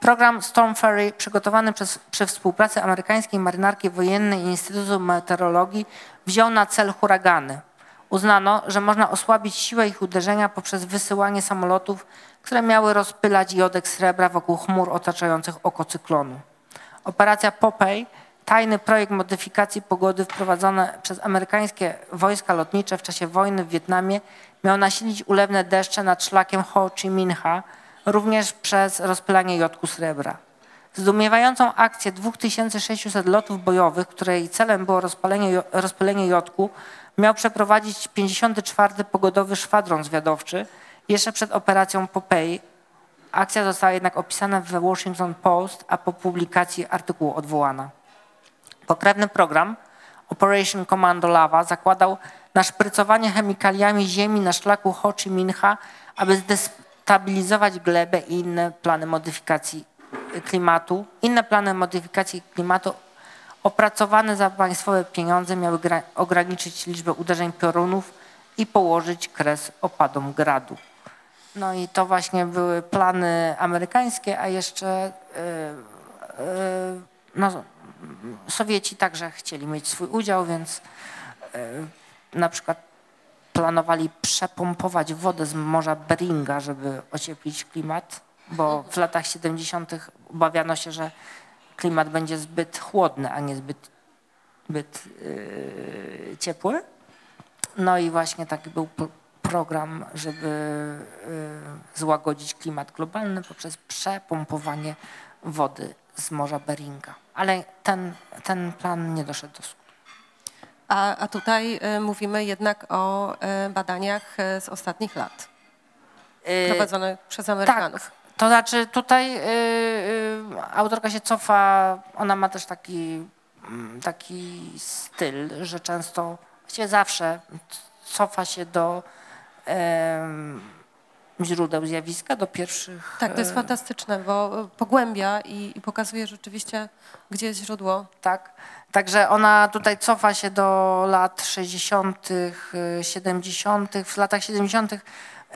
Program Storm Ferry, przygotowany przez, przy współpracy amerykańskiej marynarki wojennej i Instytutu Meteorologii, wziął na cel huragany. Uznano, że można osłabić siłę ich uderzenia poprzez wysyłanie samolotów, które miały rozpylać jodek srebra wokół chmur otaczających oko cyklonu. Operacja Popeye, tajny projekt modyfikacji pogody wprowadzony przez amerykańskie wojska lotnicze w czasie wojny w Wietnamie, miał nasilić ulewne deszcze nad szlakiem Ho Chi Minha, również przez rozpylanie jodku srebra. Zdumiewającą akcję 2600 lotów bojowych, której celem było rozpylenie jodku, miał przeprowadzić 54. pogodowy szwadron zwiadowczy jeszcze przed operacją Popeye. Akcja została jednak opisana w Washington Post, a po publikacji artykułu odwołana. Pokrewny program Operation Commando Lava zakładał naszprycowanie chemikaliami ziemi na szlaku Ho Chi Minha, aby zdestabilizować glebę i inne plany modyfikacji klimatu. Inne plany modyfikacji klimatu opracowane za państwowe pieniądze miały gra- ograniczyć liczbę uderzeń piorunów i położyć kres opadom gradu. No i to właśnie były plany amerykańskie, a jeszcze y, y, no, Sowieci także chcieli mieć swój udział, więc y, na przykład planowali przepompować wodę z morza Beringa, żeby ocieplić klimat, bo w latach 70. obawiano się, że klimat będzie zbyt chłodny, a nie zbyt, zbyt yy, ciepły. No i właśnie taki był program, żeby yy, złagodzić klimat globalny poprzez przepompowanie wody z morza Beringa. Ale ten, ten plan nie doszedł do skutku. A, a tutaj y, mówimy jednak o y, badaniach y, z ostatnich lat, Yy, prowadzonych przez Amerykanów. Tak, to znaczy tutaj y, y, autorka się cofa, ona ma też taki, mm, taki styl, że często, właściwie zawsze cofa się do em, źródeł zjawiska, do pierwszych... Tak, to jest e, fantastyczne, bo pogłębia i, i pokazuje rzeczywiście, gdzie jest źródło. Tak. Także ona tutaj cofa się do lat 60., y, 70. W latach 70.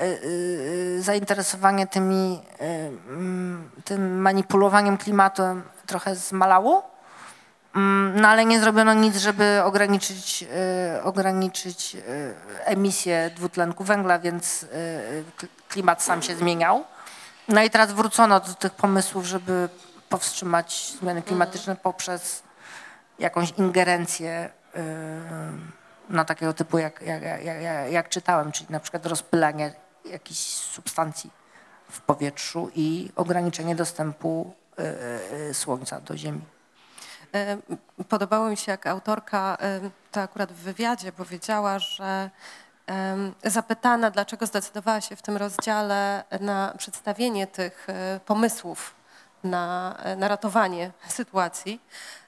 y, y, zainteresowanie tymi, y, mm, tym manipulowaniem klimatem trochę zmalało. Mm, No ale nie zrobiono nic, żeby ograniczyć, y, ograniczyć y, emisję dwutlenku węgla, więc y, klimat sam się zmieniał. No i teraz wrócono do tych pomysłów, żeby powstrzymać zmiany klimatyczne poprzez jakąś ingerencję y, no, takiego typu, jak, jak, jak, jak, jak czytałem, czyli na przykład rozpylanie jakichś substancji w powietrzu i ograniczenie dostępu y, y, słońca do Ziemi. E, Podobało mi się, jak autorka, e, to akurat w wywiadzie powiedziała, że zapytana, dlaczego zdecydowała się w tym rozdziale na przedstawienie tych e, pomysłów na, e, na ratowanie sytuacji,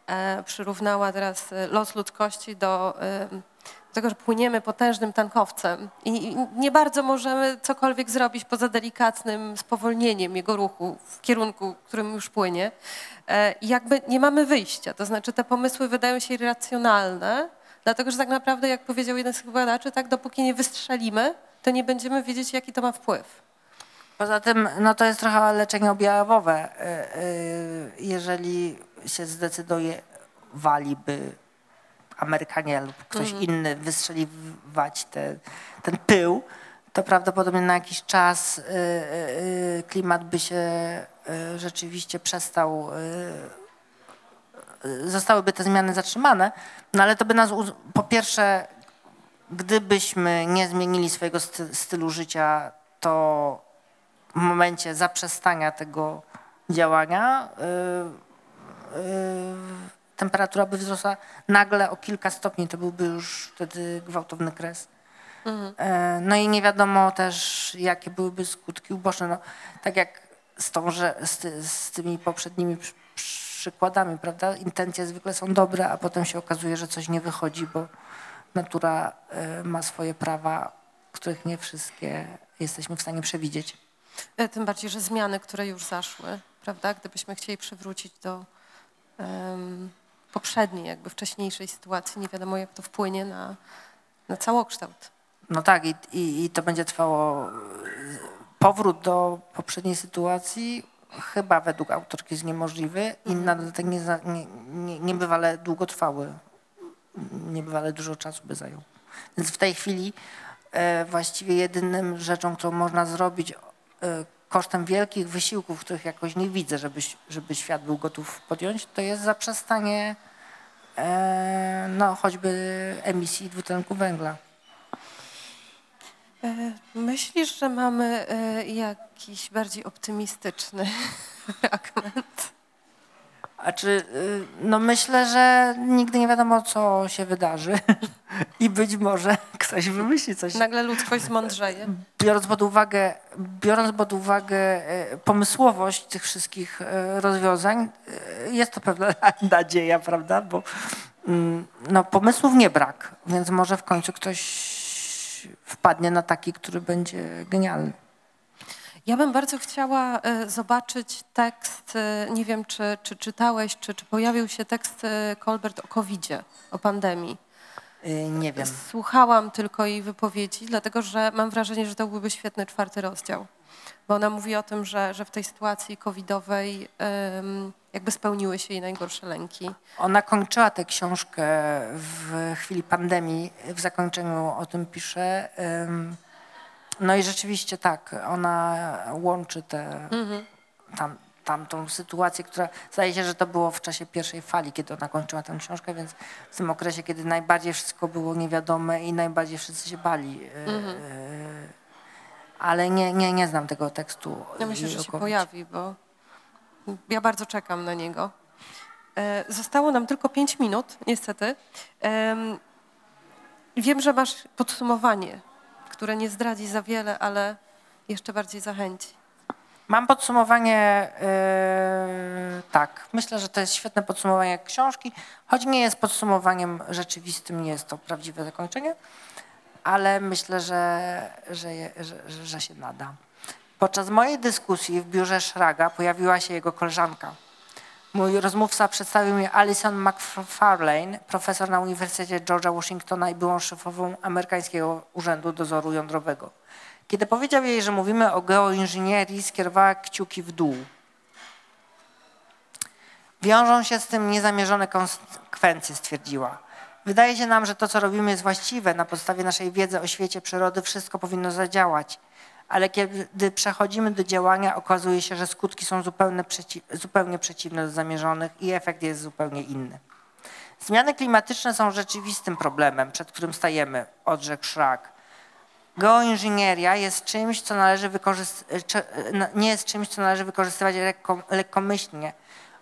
e, przyrównała teraz e, los ludzkości do e, tego, że płyniemy potężnym tankowcem i nie bardzo możemy cokolwiek zrobić poza delikatnym spowolnieniem jego ruchu w kierunku, którym już płynie. E, I jakby nie mamy wyjścia, to znaczy te pomysły wydają się irracjonalne, dlatego że tak naprawdę, jak powiedział jeden z badaczy, tak dopóki nie wystrzelimy, to nie będziemy wiedzieć, jaki to ma wpływ. Poza tym no to jest trochę leczenie objawowe. Y, y, Jeżeli się zdecyduje wali, by Amerykanie lub ktoś inny wystrzeliwać te, ten pył, to prawdopodobnie na jakiś czas y, y, y, klimat by się rzeczywiście przestał, zostałyby te zmiany zatrzymane, no ale to by nas, po pierwsze, gdybyśmy nie zmienili swojego sty- stylu życia, to w momencie zaprzestania tego działania temperatura by wzrosła nagle o kilka stopni, to byłby już wtedy gwałtowny kres. E, No i nie wiadomo też, jakie byłyby skutki uboczne. No, tak jak z, tą, że, z, ty, z tymi poprzednimi przy, przykładami, prawda? Intencje zwykle są dobre, a potem się okazuje, że coś nie wychodzi, bo natura e, ma swoje prawa, których nie wszystkie jesteśmy w stanie przewidzieć. E, Tym bardziej, że zmiany, które już zaszły, prawda, gdybyśmy chcieli przywrócić do poprzedniej, jakby wcześniejszej sytuacji, nie wiadomo, jak to wpłynie na, na całokształt. No tak, i, i, i to będzie trwało. y, Powrót do poprzedniej sytuacji chyba według autorki jest niemożliwy i na dodatek nie, nie, nie, niebywale długotrwały. Niebywale dużo czasu by zajął. Więc w tej chwili e, właściwie jedynym rzeczą, którą można zrobić e, kosztem wielkich wysiłków, których jakoś nie widzę, żeby, żeby świat był gotów podjąć, to jest zaprzestanie e, no, choćby emisji dwutlenku węgla. E, Myślisz, że mamy e, jakiś bardziej optymistyczny [laughs] fragment? A czy, y, no myślę, że nigdy nie wiadomo, co się wydarzy [laughs] i być może ktoś wymyśli coś. Nagle ludzkość zmądrzeje. Biorąc pod uwagę, biorąc pod uwagę e, pomysłowość tych wszystkich e, rozwiązań, jest to pewna [laughs] nadzieja, prawda? Bo mm, no, pomysłów nie brak, więc może w końcu ktoś wpadnie na taki, który będzie genialny. Ja bym bardzo chciała e, zobaczyć tekst, e, nie wiem czy, czy czytałeś, czy, czy pojawił się tekst e, Colbert o COVID-zie, o pandemii. Nie wiem. Słuchałam tylko jej wypowiedzi, dlatego że mam wrażenie, że to byłby świetny czwarty rozdział. bo ona mówi o tym, że, że w tej sytuacji covidowej jakby spełniły się jej najgorsze lęki. Ona kończyła tę książkę w chwili pandemii, w zakończeniu o tym pisze. No i rzeczywiście tak, ona łączy te, tam, tamtą sytuację, która zdaje się, że to było w czasie pierwszej fali, kiedy ona kończyła tę książkę, więc w tym okresie, kiedy najbardziej wszystko było niewiadome i najbardziej wszyscy się bali. Yy, Ale nie, nie, nie znam tego tekstu. Ja myślę, że się pojawi, bo ja bardzo czekam na niego. E, Zostało nam tylko pięć minut, niestety. Em, Wiem, że masz podsumowanie, które nie zdradzi za wiele, ale jeszcze bardziej zachęci. Mam podsumowanie, yy, tak, myślę, że to jest świetne podsumowanie książki, choć nie jest podsumowaniem rzeczywistym, nie jest to prawdziwe zakończenie, ale myślę, że, że, że, że się nada. Podczas mojej dyskusji w biurze Szraga pojawiła się jego koleżanka. Mój rozmówca przedstawił mi Alison McFarlane, profesor na Uniwersytecie George'a Washingtona i byłą szefową amerykańskiego Urzędu Dozoru Jądrowego. Kiedy powiedział jej, że mówimy o geoinżynierii, skierowała kciuki w dół. Wiążą się z tym niezamierzone konsekwencje, stwierdziła. Wydaje się nam, że to, co robimy, jest właściwe. Na podstawie naszej wiedzy o świecie przyrody wszystko powinno zadziałać. Ale kiedy przechodzimy do działania, okazuje się, że skutki są zupełnie, przeci zupełnie przeciwne do zamierzonych i efekt jest zupełnie inny. Zmiany klimatyczne są rzeczywistym problemem, przed którym stajemy, odrzekł Szrak. Geoinżynieria jest czymś, co należy wykorzystać, nie jest czymś, co należy wykorzystywać lekko, lekkomyślnie.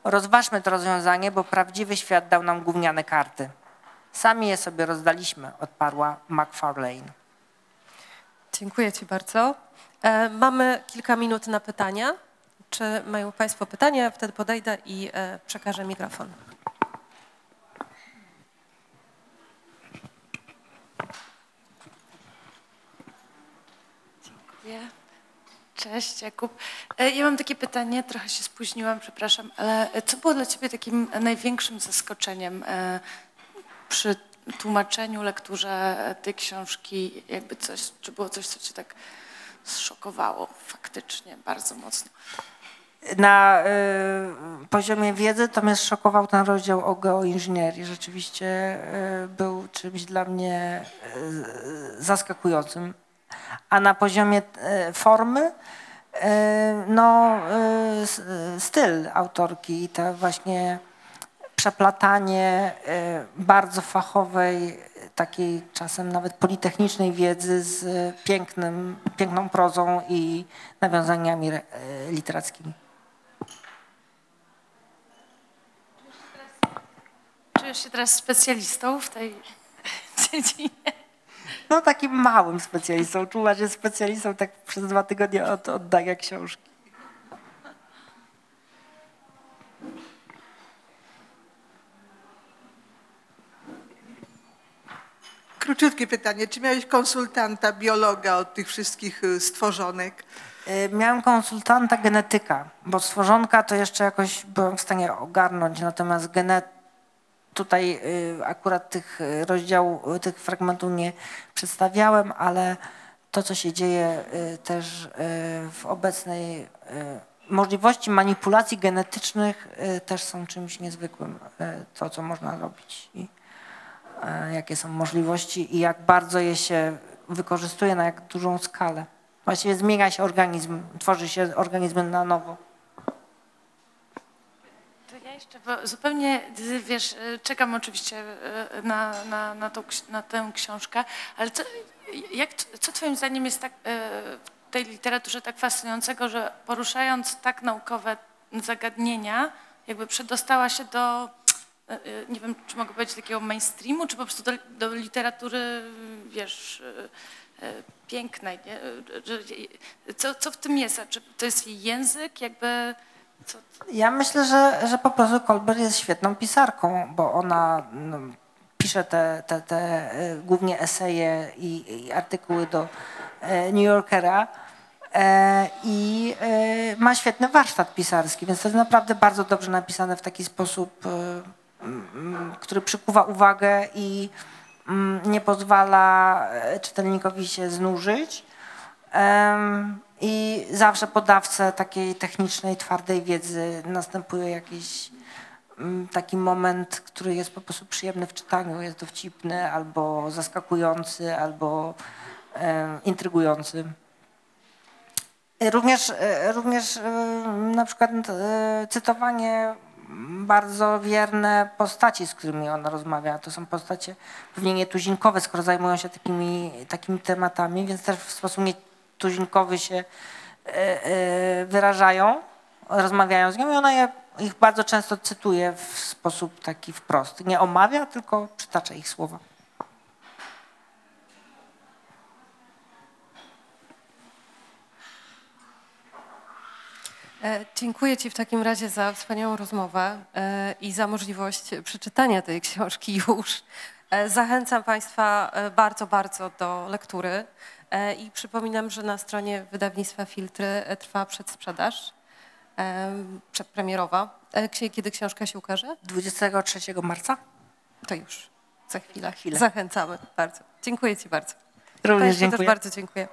Rozważmy to rozwiązanie, bo prawdziwy świat dał nam gówniane karty. Sami je sobie rozdaliśmy, odparła McFarlane. Dziękuję Ci bardzo. E, Mamy kilka minut na pytania. Czy mają Państwo pytania? Wtedy podejdę i e, przekażę mikrofon. Dziękuję. Cześć, Jakub. E, Ja mam takie pytanie, trochę się spóźniłam, przepraszam, ale co było dla Ciebie takim największym zaskoczeniem przy tłumaczeniu, lekturze tej książki? Jakby coś, czy było coś, co Cię tak zszokowało faktycznie bardzo mocno? Na y, poziomie wiedzy to mnie szokował ten rozdział o geoinżynierii. Rzeczywiście y, był czymś dla mnie y, zaskakującym. A na poziomie y, formy, y, no y, styl autorki i to właśnie przeplatanie y, bardzo fachowej, takiej czasem nawet politechnicznej wiedzy z pięknym, piękną prozą i nawiązaniami y, literackimi. Czujesz się teraz specjalistą w tej [laughs] dziedzinie? No takim małym specjalistą. Czuła się specjalistą tak przez dwa tygodnie od oddania książki. Króciutkie pytanie. Czy miałeś konsultanta, biologa od tych wszystkich y, stworzonek? Miałem konsultanta genetyka, bo stworzonka to jeszcze jakoś byłem w stanie ogarnąć, natomiast genet tutaj y, akurat tych y, rozdziałów, tych fragmentów nie przedstawiałem, ale to, co się dzieje też w obecnej możliwości manipulacji genetycznych też są czymś niezwykłym, to, co można robić. E, jakie są możliwości i jak bardzo je się wykorzystuje, na jak dużą skalę. Właściwie zmienia się organizm, tworzy się organizmy na nowo. To ja jeszcze, bo zupełnie, wiesz, y, czekam oczywiście y, na, na, na, tą, na tę książkę, ale co, jak, co twoim zdaniem jest tak, w tej literaturze tak fascynującego, że poruszając tak naukowe zagadnienia, jakby przedostała się do, nie wiem, czy mogę powiedzieć takiego mainstreamu, czy po prostu do, do literatury, wiesz, y, pięknej, nie? Co, co w tym jest? Czy to jest jej język, jakby... Co, Ja myślę, że, że po prostu Colbert jest świetną pisarką, bo ona no, pisze te, te, te głównie eseje i, i artykuły do e, New Yorkera e, i e, ma świetny warsztat pisarski, więc to jest naprawdę bardzo dobrze napisane w taki sposób, e, który przykuwa uwagę i mm, nie pozwala e, czytelnikowi się znużyć. I zawsze po dawce takiej technicznej, twardej wiedzy następuje jakiś mm, taki moment, który jest po prostu przyjemny w czytaniu, jest dowcipny, albo zaskakujący, albo intrygujący. Również, e, również na przykład e, cytowanie bardzo wierne postaci, z którymi ona rozmawia. To są postacie pewnie nietuzinkowe, skoro zajmują się takimi, takimi tematami, więc też w sposób nietuzinkowy się e, e, wyrażają, rozmawiają z nią i ona je, ich bardzo często cytuje w sposób taki wprost. Nie omawia, tylko przytacza ich słowa. Dziękuję Ci w takim razie za wspaniałą rozmowę e, i za możliwość przeczytania tej książki już. E, Zachęcam Państwa e, bardzo, bardzo do lektury E, i przypominam, że na stronie wydawnictwa Filtry e, trwa przedsprzedaż e, przedpremierowa. E, Kiedy książka się ukaże? 23 marca To już za chwilę. chwilę. Zachęcamy bardzo. Dziękuję Ci bardzo. również Państwu też dziękuję. bardzo dziękuję.